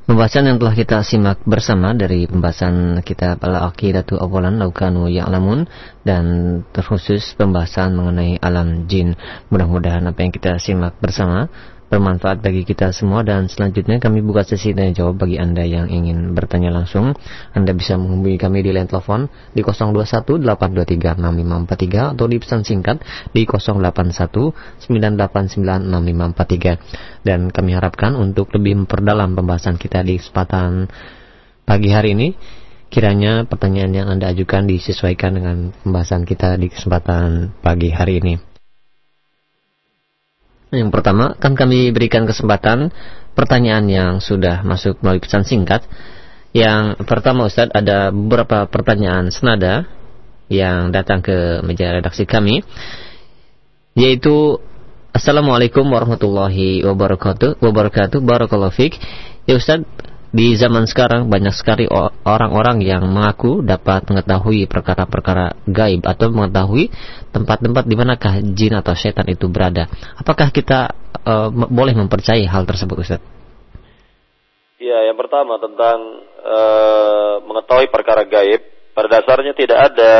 Speaker 2: Pembahasan yang telah kita simak bersama dari pembahasan kita Al-Aqidatu Awalan Laukanu Ya'lamun dan terkhusus pembahasan mengenai alam jin. Mudah-mudahan apa yang kita simak bersama bermanfaat bagi kita semua dan selanjutnya kami buka sesi tanya jawab bagi Anda yang ingin bertanya langsung. Anda bisa menghubungi kami di line telepon di 0218236543 atau di pesan singkat di 0819896543. Dan kami harapkan untuk lebih memperdalam pembahasan kita di kesempatan pagi hari ini kiranya pertanyaan yang Anda ajukan disesuaikan dengan pembahasan kita di kesempatan pagi hari ini. Yang pertama, akan kami berikan kesempatan pertanyaan yang sudah masuk melalui pesan singkat. Yang pertama Ustadz, ada beberapa pertanyaan senada yang datang ke meja redaksi kami. Yaitu, Assalamualaikum warahmatullahi wabarakatuh. Wabarakatuh, barakallahu fiqh. Ya Ustadz, di zaman sekarang banyak sekali orang-orang yang mengaku dapat mengetahui perkara-perkara gaib atau mengetahui tempat-tempat di manakah jin atau setan itu berada. Apakah kita uh, boleh mempercayai hal tersebut, Ustaz?
Speaker 1: Ya, yang pertama tentang uh, mengetahui perkara gaib, pada dasarnya tidak ada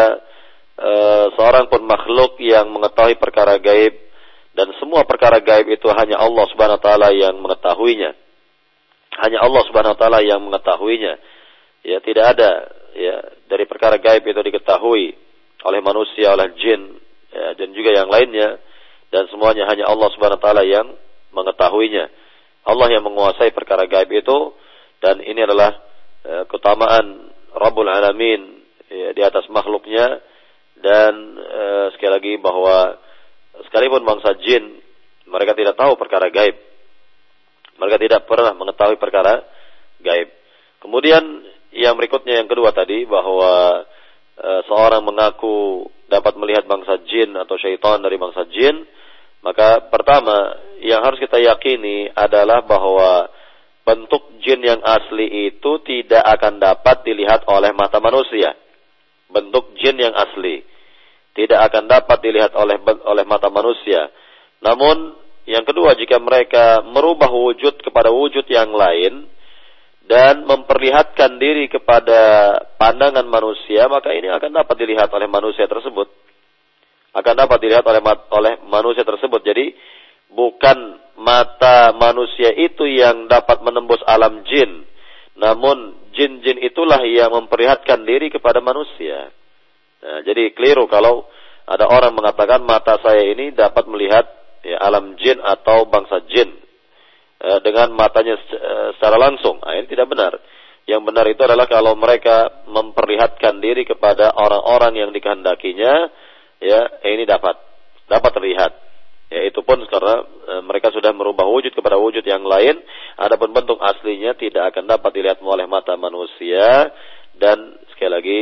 Speaker 1: uh, seorang pun makhluk yang mengetahui perkara gaib dan semua perkara gaib itu hanya Allah Subhanahu wa taala yang mengetahuinya hanya Allah Subhanahu wa taala yang mengetahuinya. Ya, tidak ada ya dari perkara gaib itu diketahui oleh manusia, oleh jin ya, dan juga yang lainnya dan semuanya hanya Allah Subhanahu wa taala yang mengetahuinya. Allah yang menguasai perkara gaib itu dan ini adalah ya, keutamaan Rabbul Alamin ya, di atas makhluknya dan uh, sekali lagi bahwa sekalipun bangsa jin mereka tidak tahu perkara gaib mereka tidak pernah mengetahui perkara gaib. Kemudian yang berikutnya yang kedua tadi bahwa e, seorang mengaku dapat melihat bangsa jin atau syaitan dari bangsa jin, maka pertama yang harus kita yakini adalah bahwa bentuk jin yang asli itu tidak akan dapat dilihat oleh mata manusia. Bentuk jin yang asli tidak akan dapat dilihat oleh oleh mata manusia. Namun yang kedua, jika mereka merubah wujud kepada wujud yang lain dan memperlihatkan diri kepada pandangan manusia, maka ini akan dapat dilihat oleh manusia tersebut. Akan dapat dilihat oleh oleh manusia tersebut. Jadi bukan mata manusia itu yang dapat menembus alam jin, namun jin-jin itulah yang memperlihatkan diri kepada manusia. Nah, jadi keliru kalau ada orang mengatakan mata saya ini dapat melihat ya, alam jin atau bangsa jin e, dengan matanya e, secara langsung. Nah, ini tidak benar. Yang benar itu adalah kalau mereka memperlihatkan diri kepada orang-orang yang dikehendakinya, ya ini dapat dapat terlihat. Ya itu pun karena e, mereka sudah merubah wujud kepada wujud yang lain, adapun bentuk aslinya tidak akan dapat dilihat oleh mata manusia dan sekali lagi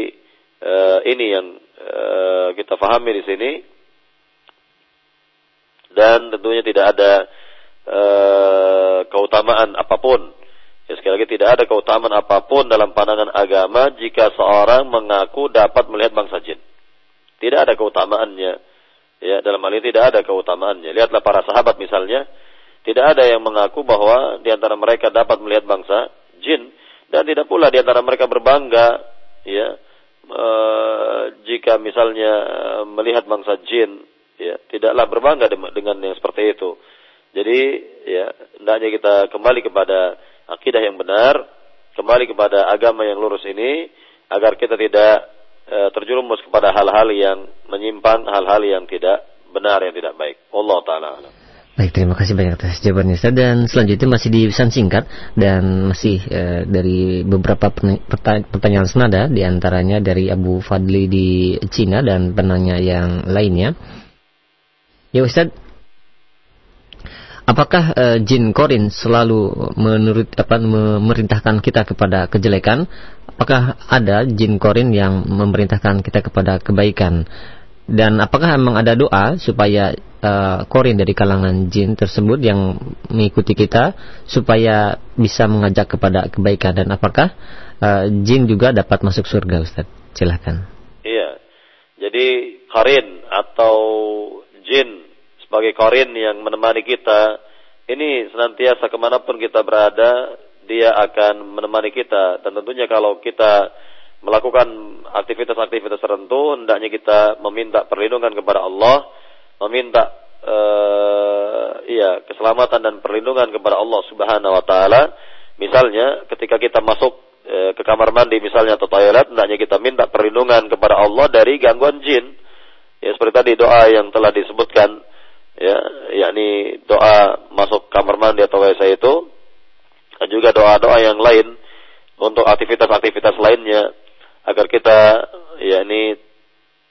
Speaker 1: ini yang kita pahami di sini dan tentunya tidak ada e, keutamaan apa pun. Ya, sekali lagi tidak ada keutamaan apa pun dalam pandangan agama jika seorang mengaku dapat melihat bangsa jin. Tidak ada keutamaannya. Ya, dalam hal ini tidak ada keutamaannya. Lihatlah para sahabat misalnya, Tidak ada yang mengaku bahwa di antara mereka dapat melihat bangsa jin dan tidak pula di antara mereka berbangga ya e, jika misalnya melihat bangsa jin ya tidaklah berbangga dengan yang seperti itu. Jadi ya hendaknya kita kembali kepada akidah yang benar, kembali kepada agama yang lurus ini agar kita tidak e, terjerumus kepada hal-hal yang menyimpan hal-hal yang tidak benar yang tidak baik. Allah taala.
Speaker 2: Baik, terima kasih banyak atas jawabannya Ustaz. Dan selanjutnya masih di pesan singkat dan masih e, dari beberapa pertanyaan senada di antaranya dari Abu Fadli di Cina dan penanya yang lainnya. Ya Ustaz, apakah e, jin korin selalu menurut apa memerintahkan kita kepada kejelekan? Apakah ada jin korin yang memerintahkan kita kepada kebaikan? Dan apakah memang ada doa supaya uh, korin dari kalangan jin tersebut yang mengikuti kita supaya bisa mengajak kepada kebaikan dan apakah uh, jin juga dapat masuk surga Ustaz? Silahkan.
Speaker 1: Iya. Jadi korin atau jin sebagai korin yang menemani kita ini senantiasa ke mana pun kita berada dia akan menemani kita dan tentunya kalau kita melakukan aktivitas-aktivitas tertentu, hendaknya kita meminta perlindungan kepada Allah, meminta uh, iya keselamatan dan perlindungan kepada Allah Subhanahu wa taala. Misalnya ketika kita masuk uh, ke kamar mandi misalnya atau toilet, hendaknya kita minta perlindungan kepada Allah dari gangguan jin. Ya seperti tadi doa yang telah disebutkan ya yakni doa masuk kamar mandi atau WC itu dan juga doa-doa yang lain untuk aktivitas-aktivitas lainnya agar kita ya ini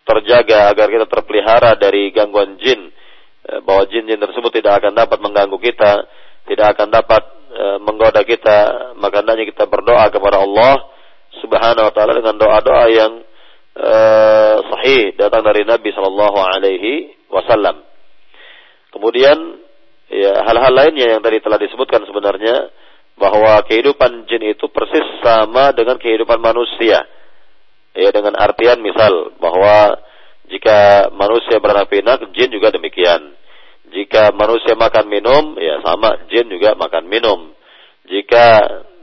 Speaker 1: terjaga agar kita terpelihara dari gangguan jin e, bahwa jin-jin tersebut tidak akan dapat mengganggu kita tidak akan dapat e, menggoda kita. Maka hendaknya kita berdoa kepada Allah Subhanahu wa taala dengan doa-doa yang e, sahih datang dari Nabi sallallahu alaihi wasallam kemudian ya hal-hal lainnya yang tadi telah disebutkan sebenarnya bahwa kehidupan jin itu persis sama dengan kehidupan manusia Ya dengan artian misal bahwa jika manusia beranak pinak, jin juga demikian. Jika manusia makan minum, ya sama jin juga makan minum. Jika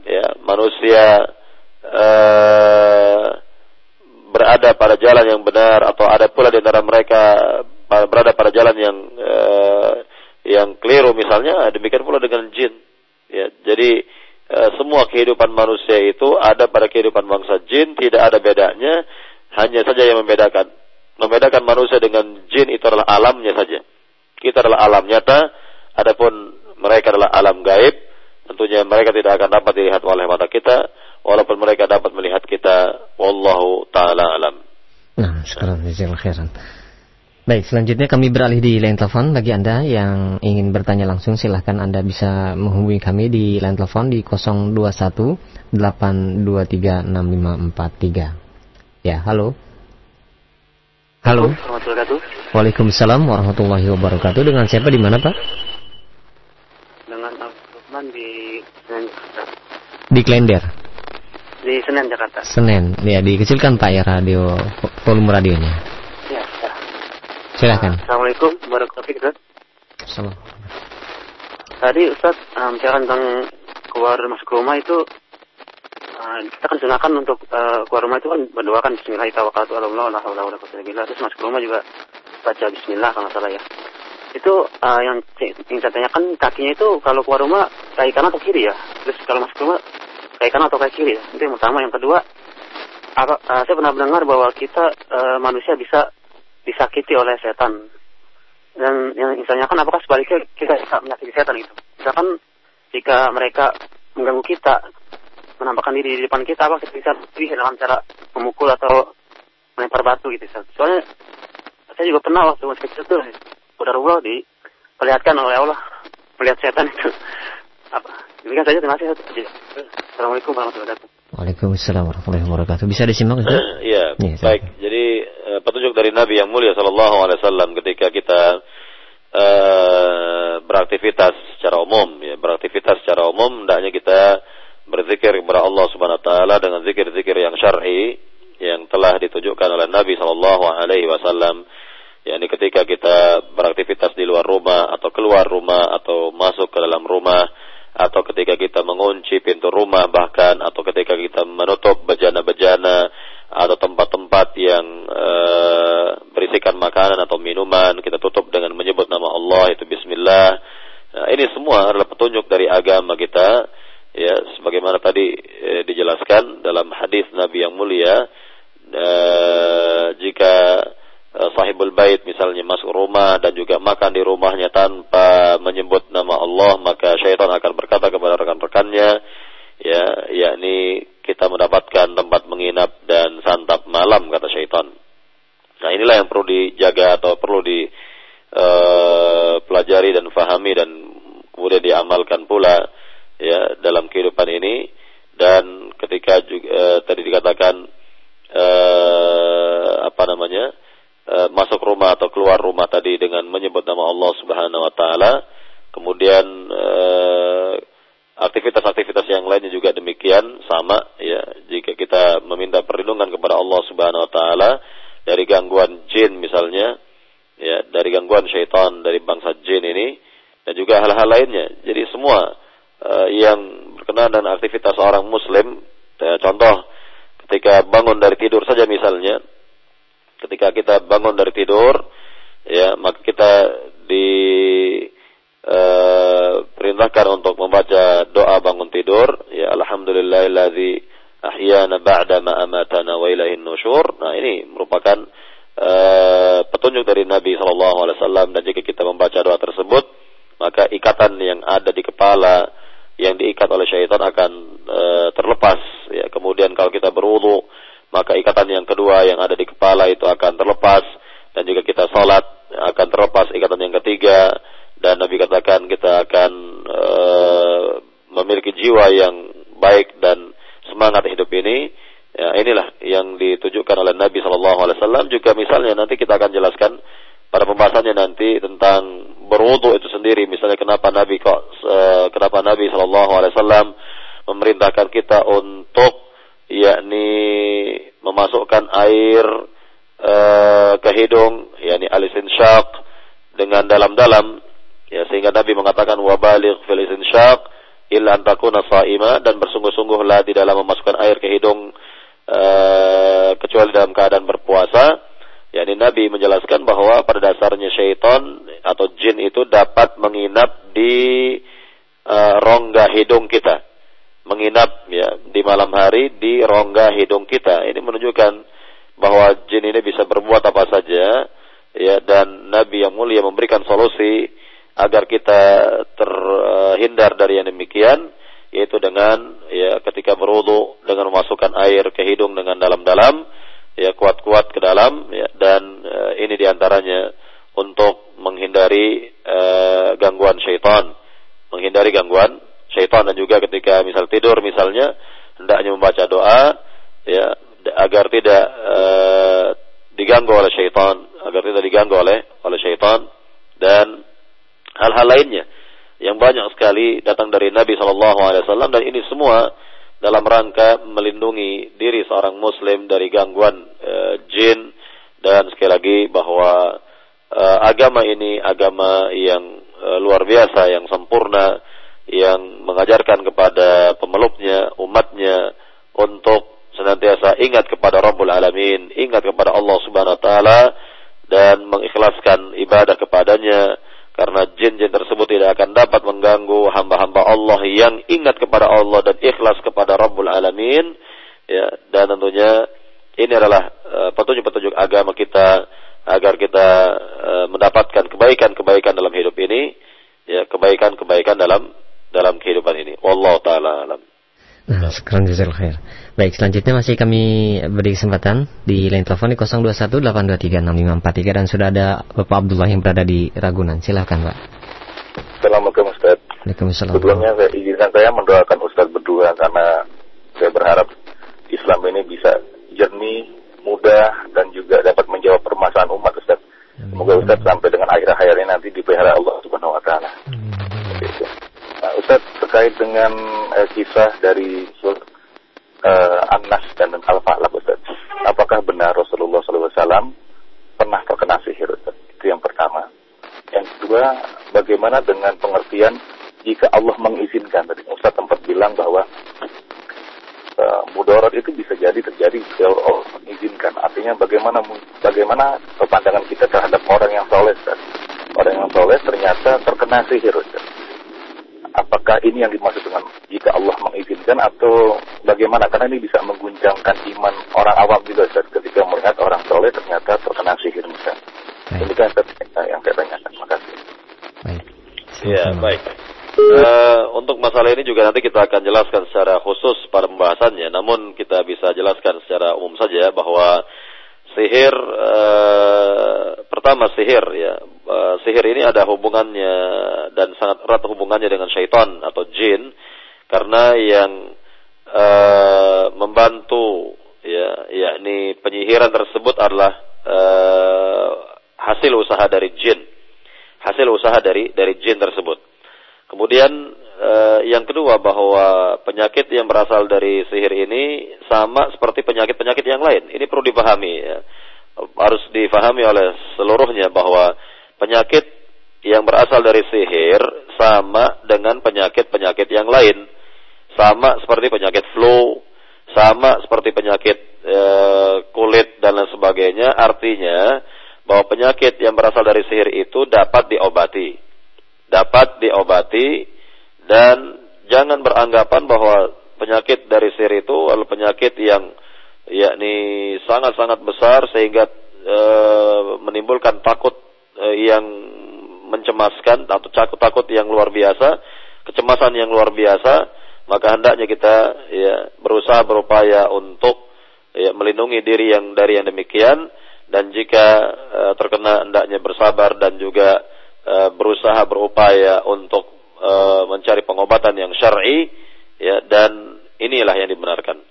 Speaker 1: ya manusia uh, berada pada jalan yang benar atau ada pula di antara mereka berada pada jalan yang uh, yang keliru misalnya, demikian pula dengan jin. Ya, jadi Eh, semua kehidupan manusia itu ada pada kehidupan bangsa jin, tidak ada bedanya, hanya saja yang membedakan. Membedakan manusia dengan jin itu adalah alamnya saja. Kita adalah alam nyata, adapun mereka adalah alam gaib. Tentunya mereka tidak akan dapat dilihat oleh mata kita, walaupun mereka dapat melihat kita. Wallahu taala alam.
Speaker 2: Nah, sekarang khairan. Baik, selanjutnya kami beralih di line telepon. Bagi Anda yang ingin bertanya langsung, silahkan Anda bisa menghubungi kami di line telepon di 021 823 6543. Ya, halo. Halo. Waalaikumsalam warahmatullahi wabarakatuh. Dengan siapa di mana, Pak?
Speaker 3: Dengan Abdurrahman di
Speaker 2: Di Klender.
Speaker 3: Di Senen, Jakarta.
Speaker 2: Senen. Ya, dikecilkan Pak ya radio volume radionya. Silakan.
Speaker 3: Assalamualaikum warahmatullahi wabarakatuh. Tadi Ustaz um, bicara tentang keluar masuk rumah itu uh, kita kan sunahkan untuk uh, keluar rumah itu kan berdoakan Bismillahirrahmanirrahim terus masuk rumah juga baca Bismillah kalau salah ya. Itu uh, yang yang saya tanyakan kakinya itu kalau keluar rumah kaki kanan atau kiri ya? Terus kalau masuk rumah kaki kanan atau kaki kiri ya? Itu yang pertama. Yang kedua, apa, uh, saya pernah mendengar bahwa kita uh, manusia bisa disakiti oleh setan. Dan yang misalnya kan apakah sebaliknya kita bisa menyakiti setan itu? Misalkan jika mereka mengganggu kita, menampakkan diri di depan kita, apa kita bisa lebih dengan cara memukul atau melempar batu gitu. Soalnya saya juga pernah waktu masih kecil tuh, udah diperlihatkan oleh Allah melihat setan itu. Apa? Demikian saja terima kasih. Assalamualaikum warahmatullahi wabarakatuh.
Speaker 2: Waalaikumsalam warahmatullahi wabarakatuh. Bisa disimak Ustaz?
Speaker 1: Iya, ya, baik. Jadi uh, petunjuk dari Nabi yang mulia sallallahu alaihi wasallam ketika kita uh, beraktivitas secara umum ya, beraktivitas secara umum hendaknya kita berzikir kepada Allah Subhanahu wa taala dengan zikir-zikir yang syar'i yang telah ditunjukkan oleh Nabi sallallahu alaihi wasallam yakni ketika kita beraktivitas di luar rumah atau keluar rumah atau masuk ke dalam rumah atau ketika kita mengunci pintu rumah bahkan atau ketika kita menutup bejana-bejana atau tempat-tempat yang e, berisikan makanan atau minuman kita tutup dengan menyebut nama Allah itu bismillah. Nah, ini semua adalah petunjuk dari agama kita memasukkan air uh, ke hidung yakni alisin syak dengan dalam-dalam Ya, sehingga Nabi mengatakan wabaligh fil istinsyaq illa an takuna saima dan bersungguh-sungguhlah di dalam memasukkan air ke hidung uh, kecuali dalam keadaan berpuasa. Yani Nabi menjelaskan bahwa pada dasarnya syaitan atau jin itu dapat menginap di uh, rongga hidung kita. Menginap ya di malam hari di rongga hidung kita. Ini menunjukkan bahwa jin ini bisa berbuat apa saja ya dan Nabi yang mulia memberikan solusi agar kita terhindar dari yang demikian yaitu dengan ya ketika berwudu dengan memasukkan air ke hidung dengan dalam-dalam ya kuat-kuat ke dalam ya, dan uh, ini di antaranya untuk menghindari uh, gangguan syaitan menghindari gangguan syaitan dan juga ketika misal tidur misalnya hendaknya membaca doa ya agar tidak uh, diganggu oleh syaitan agar tidak diganggu oleh oleh syaitan dan hal-hal lainnya yang banyak sekali datang dari Nabi Wasallam dan ini semua dalam rangka melindungi diri seorang Muslim dari gangguan e, jin dan sekali lagi bahwa e, agama ini agama yang e, luar biasa yang sempurna yang mengajarkan kepada pemeluknya umatnya untuk senantiasa ingat kepada Rabbul Alamin ingat kepada Allah Subhanahu Wa Taala dan mengikhlaskan ibadah kepadanya karena jin-jin tersebut tidak akan dapat mengganggu hamba-hamba Allah yang ingat kepada Allah dan ikhlas kepada Rabbul Alamin ya. Dan tentunya ini adalah uh, petunjuk-petunjuk agama kita agar kita uh, mendapatkan kebaikan-kebaikan dalam hidup ini ya kebaikan-kebaikan dalam dalam kehidupan ini wallahu taala alam
Speaker 2: Nah, sekarang jazal khair. Baik, selanjutnya masih kami beri kesempatan di line telepon di 0218236543 dan sudah ada Bapak Abdullah yang berada di Ragunan. Silakan, Pak.
Speaker 4: Assalamualaikum Ustaz.
Speaker 2: Waalaikumsalam.
Speaker 4: Sebelumnya saya izinkan saya mendoakan Ustaz berdua karena saya berharap Islam ini bisa jernih, mudah dan juga dapat menjawab permasalahan umat Ustaz. Semoga Ustaz sampai dengan akhir hayat ini nanti dipelihara Allah Subhanahu wa taala. Nah, Ustaz terkait dengan eh, kisah dari uh, Anas dan Al-Fa'laq Ustaz. Apakah benar Rasulullah SAW pernah terkena sihir Ustaz? Itu yang pertama. Yang kedua, bagaimana bagaimana dengan pengertian jika Allah mengizinkan tadi Ustaz tempat bilang bahwa uh, mudarat itu bisa jadi terjadi kalau Allah mengizinkan artinya bagaimana bagaimana pandangan kita terhadap orang yang soleh Ustaz orang yang soleh ternyata terkena sihir Ustaz apakah ini yang dimaksud dengan jika Allah mengizinkan atau bagaimana? Karena ini bisa mengguncangkan iman orang awam juga Ustaz, ketika melihat orang soleh ternyata terkena sihir misalnya. Ini kan yang saya tanyakan. Terima kasih.
Speaker 1: Baik. Ya, baik. Uh, untuk masalah ini juga nanti kita akan jelaskan secara khusus pada pembahasannya. Namun kita bisa jelaskan secara umum saja bahwa sihir uh, pertama sihir ya. Uh, sihir ini ada hubungannya dan sangat erat hubungannya dengan syaitan atau jin karena yang uh, membantu ya yakni penyihiran tersebut adalah uh, hasil usaha dari jin hasil usaha dari dari jin tersebut. Kemudian uh, yang kedua bahwa penyakit yang berasal dari sihir ini sama seperti penyakit-penyakit yang lain. Ini perlu dipahami ya. Harus difahami oleh seluruhnya bahwa penyakit yang berasal dari sihir sama dengan penyakit-penyakit yang lain. Sama seperti penyakit flu, sama seperti penyakit e, kulit dan lain sebagainya. Artinya bahwa penyakit yang berasal dari sihir itu dapat diobati, dapat diobati dan jangan beranggapan bahwa penyakit dari sihir itu adalah penyakit yang yakni sangat-sangat besar sehingga e, menimbulkan takut e, yang mencemaskan atau takut-takut yang luar biasa, kecemasan yang luar biasa maka hendaknya kita ya berusaha berupaya untuk ya melindungi diri yang dari yang demikian. Dan jika uh, terkena hendaknya bersabar dan juga uh, berusaha berupaya untuk uh, mencari pengobatan yang syar'i ya dan inilah yang dibenarkan.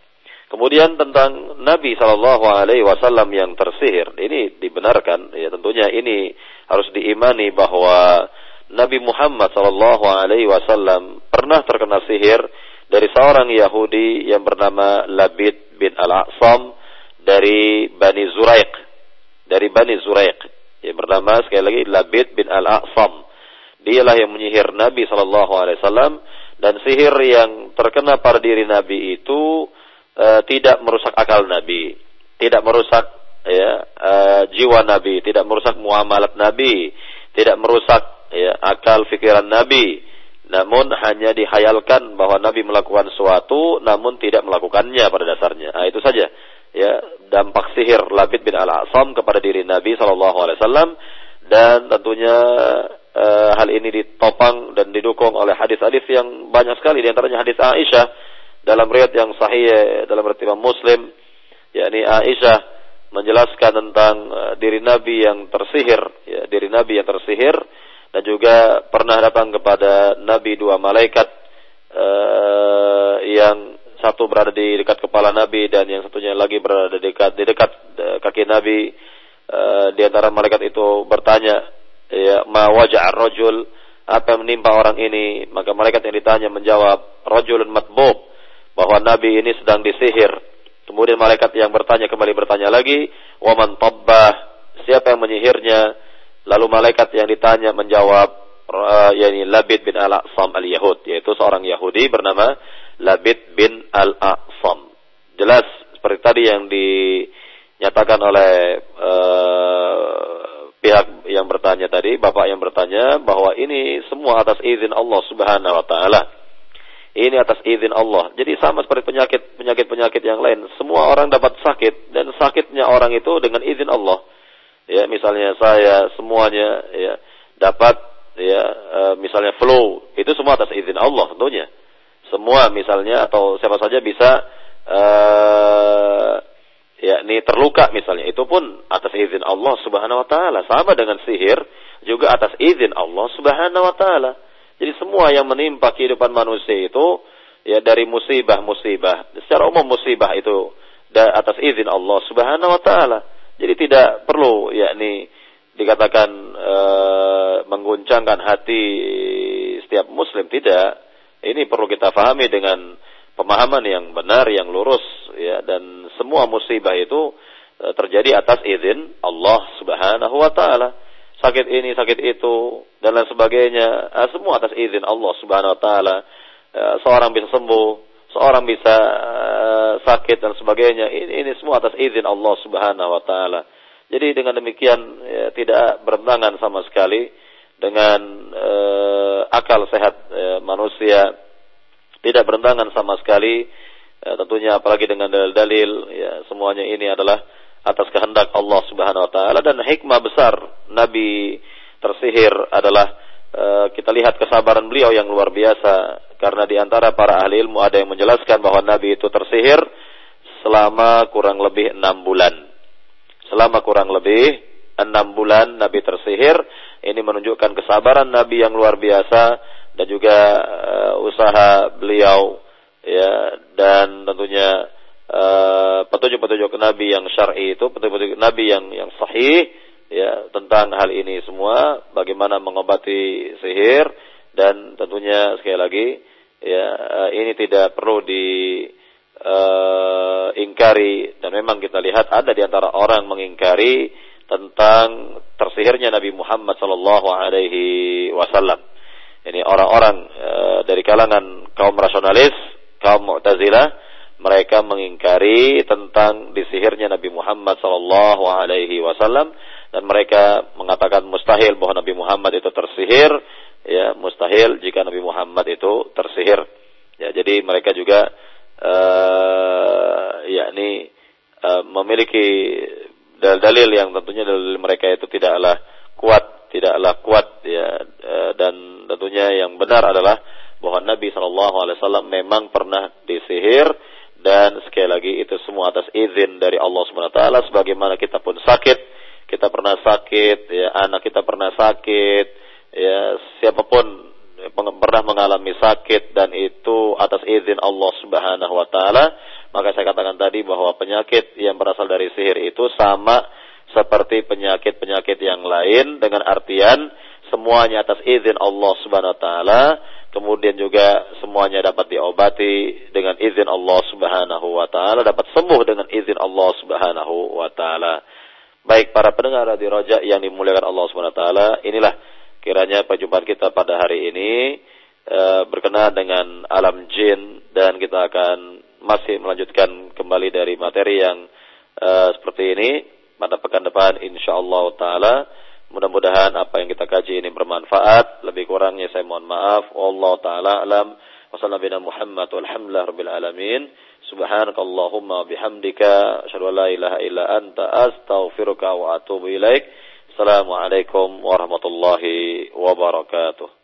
Speaker 1: Kemudian tentang Nabi Shallallahu Alaihi Wasallam yang tersihir ini dibenarkan ya tentunya ini harus diimani bahwa Nabi Muhammad Shallallahu Alaihi Wasallam pernah terkena sihir dari seorang Yahudi yang bernama Labid bin Al-Aqsam dari Bani Zuraik. Dari Bani Zuraik. Yang bernama sekali lagi Labid bin Al-Aqsam. Dialah yang menyihir Nabi Shallallahu Alaihi Wasallam dan sihir yang terkena pada diri Nabi itu uh, tidak merusak akal Nabi, tidak merusak ya uh, jiwa Nabi, tidak merusak muamalat Nabi, tidak merusak ya akal pikiran Nabi, namun hanya dihayalkan bahwa Nabi melakukan sesuatu namun tidak melakukannya pada dasarnya. Nah, itu saja ya dampak sihir Labid bin Al-Asam kepada diri Nabi Shallallahu alaihi wasallam dan tentunya e, hal ini ditopang dan didukung oleh hadis-hadis yang banyak sekali di antaranya hadis Aisyah dalam riwayat yang sahih dalam riwayat Muslim yakni Aisyah menjelaskan tentang uh, diri Nabi yang tersihir ya diri Nabi yang tersihir dan juga pernah datang kepada Nabi dua malaikat uh, yang satu berada di dekat kepala Nabi dan yang satunya lagi berada di dekat di dekat kaki Nabi. Di antara malaikat itu bertanya ya ma rajul apa yang menimpa orang ini? Maka malaikat yang ditanya menjawab rajulun matbub. Bahwa Nabi ini sedang disihir. Kemudian malaikat yang bertanya kembali bertanya lagi waman tabbah siapa yang menyihirnya? Lalu malaikat yang ditanya menjawab uh, yakni Labid bin Al-Aqsam al-Yahud yaitu seorang Yahudi bernama Labid bin Al-Aqsam. Jelas seperti tadi yang dinyatakan oleh uh, pihak yang bertanya tadi, bapak yang bertanya bahwa ini semua atas izin Allah Subhanahu wa taala. Ini atas izin Allah. Jadi sama seperti penyakit penyakit-penyakit yang lain, semua orang dapat sakit dan sakitnya orang itu dengan izin Allah ya misalnya saya semuanya ya dapat ya e, misalnya flow itu semua atas izin Allah tentunya semua misalnya atau siapa saja bisa e, ya ini terluka misalnya. Itu pun atas izin Allah Subhanahu wa taala. Sama dengan sihir juga atas izin Allah Subhanahu wa taala. Jadi semua yang menimpa kehidupan manusia itu ya dari musibah-musibah secara umum musibah itu atas izin Allah Subhanahu wa taala. Jadi tidak perlu yakni dikatakan e, mengguncangkan hati setiap muslim. Tidak. Ini perlu kita pahami dengan pemahaman yang benar, yang lurus ya dan semua musibah itu e, terjadi atas izin Allah Subhanahu wa taala. sakit ini, sakit itu, dan lain sebagainya. Uh, semua atas izin Allah Subhanahu Wa Taala. Uh, seorang bisa sembuh, seorang bisa sakit dan sebagainya. Ini, ini semua atas izin Allah Subhanahu Wa Taala. Jadi dengan demikian ya, tidak bertentangan sama sekali dengan uh, akal sehat uh, manusia, tidak bertentangan sama sekali. Uh, tentunya apalagi dengan dalil-dalil, ya semuanya ini adalah atas kehendak Allah Subhanahu wa taala dan hikmah besar Nabi tersihir adalah uh, kita lihat kesabaran beliau yang luar biasa karena di antara para ahli ilmu ada yang menjelaskan bahwa Nabi itu tersihir selama kurang lebih enam bulan. Selama kurang lebih enam bulan Nabi tersihir. Ini menunjukkan kesabaran Nabi yang luar biasa dan juga uh, usaha beliau ya dan tentunya Eh, petunjuk-petunjuk Nabi yang syar'i itu, petunjuk-petunjuk Nabi yang yang sahih ya tentang hal ini semua, bagaimana mengobati sihir dan tentunya sekali lagi ya eh, ini tidak perlu di uh, ingkari dan memang kita lihat ada di antara orang mengingkari tentang tersihirnya Nabi Muhammad sallallahu alaihi wasallam. Ini orang-orang uh, dari kalangan kaum rasionalis, kaum Mu'tazilah mereka mengingkari tentang disihirnya Nabi Muhammad sallallahu alaihi wasallam dan mereka mengatakan mustahil bahwa Nabi Muhammad itu tersihir ya mustahil jika Nabi Muhammad itu tersihir. Ya jadi mereka juga uh, yakni uh, memiliki dalil-dalil yang tentunya dalil mereka itu tidaklah kuat tidaklah kuat ya uh, dan tentunya yang benar adalah bahwa Nabi Shallallahu Alaihi Wasallam memang pernah disihir dan sekali lagi itu semua atas izin dari Allah SWT sebagaimana kita pun sakit kita pernah sakit ya anak kita pernah sakit ya siapa pun pernah mengalami sakit dan itu atas izin Allah Subhanahu wa taala. Maka saya katakan tadi bahwa penyakit yang berasal dari sihir itu sama seperti penyakit-penyakit yang lain dengan artian semuanya atas izin Allah Subhanahu wa taala kemudian juga semuanya dapat diobati dengan izin Allah Subhanahu wa taala, dapat sembuh dengan izin Allah Subhanahu wa taala. Baik para pendengar Radio Roja yang dimuliakan Allah Subhanahu wa taala, inilah kiranya perjumpaan kita pada hari ini e, berkenaan dengan alam jin dan kita akan masih melanjutkan kembali dari materi yang e, seperti ini pada pekan depan insyaallah taala. Mudah-mudahan apa yang kita kaji ini bermanfaat. Lebih kurangnya saya mohon maaf. Wallahu taala alam. Wassalamualaikum alamin. Subhanakallahumma bihamdika asyhadu an la ilaha illa anta astaghfiruka wa atubu ilaik. Assalamualaikum warahmatullahi wabarakatuh.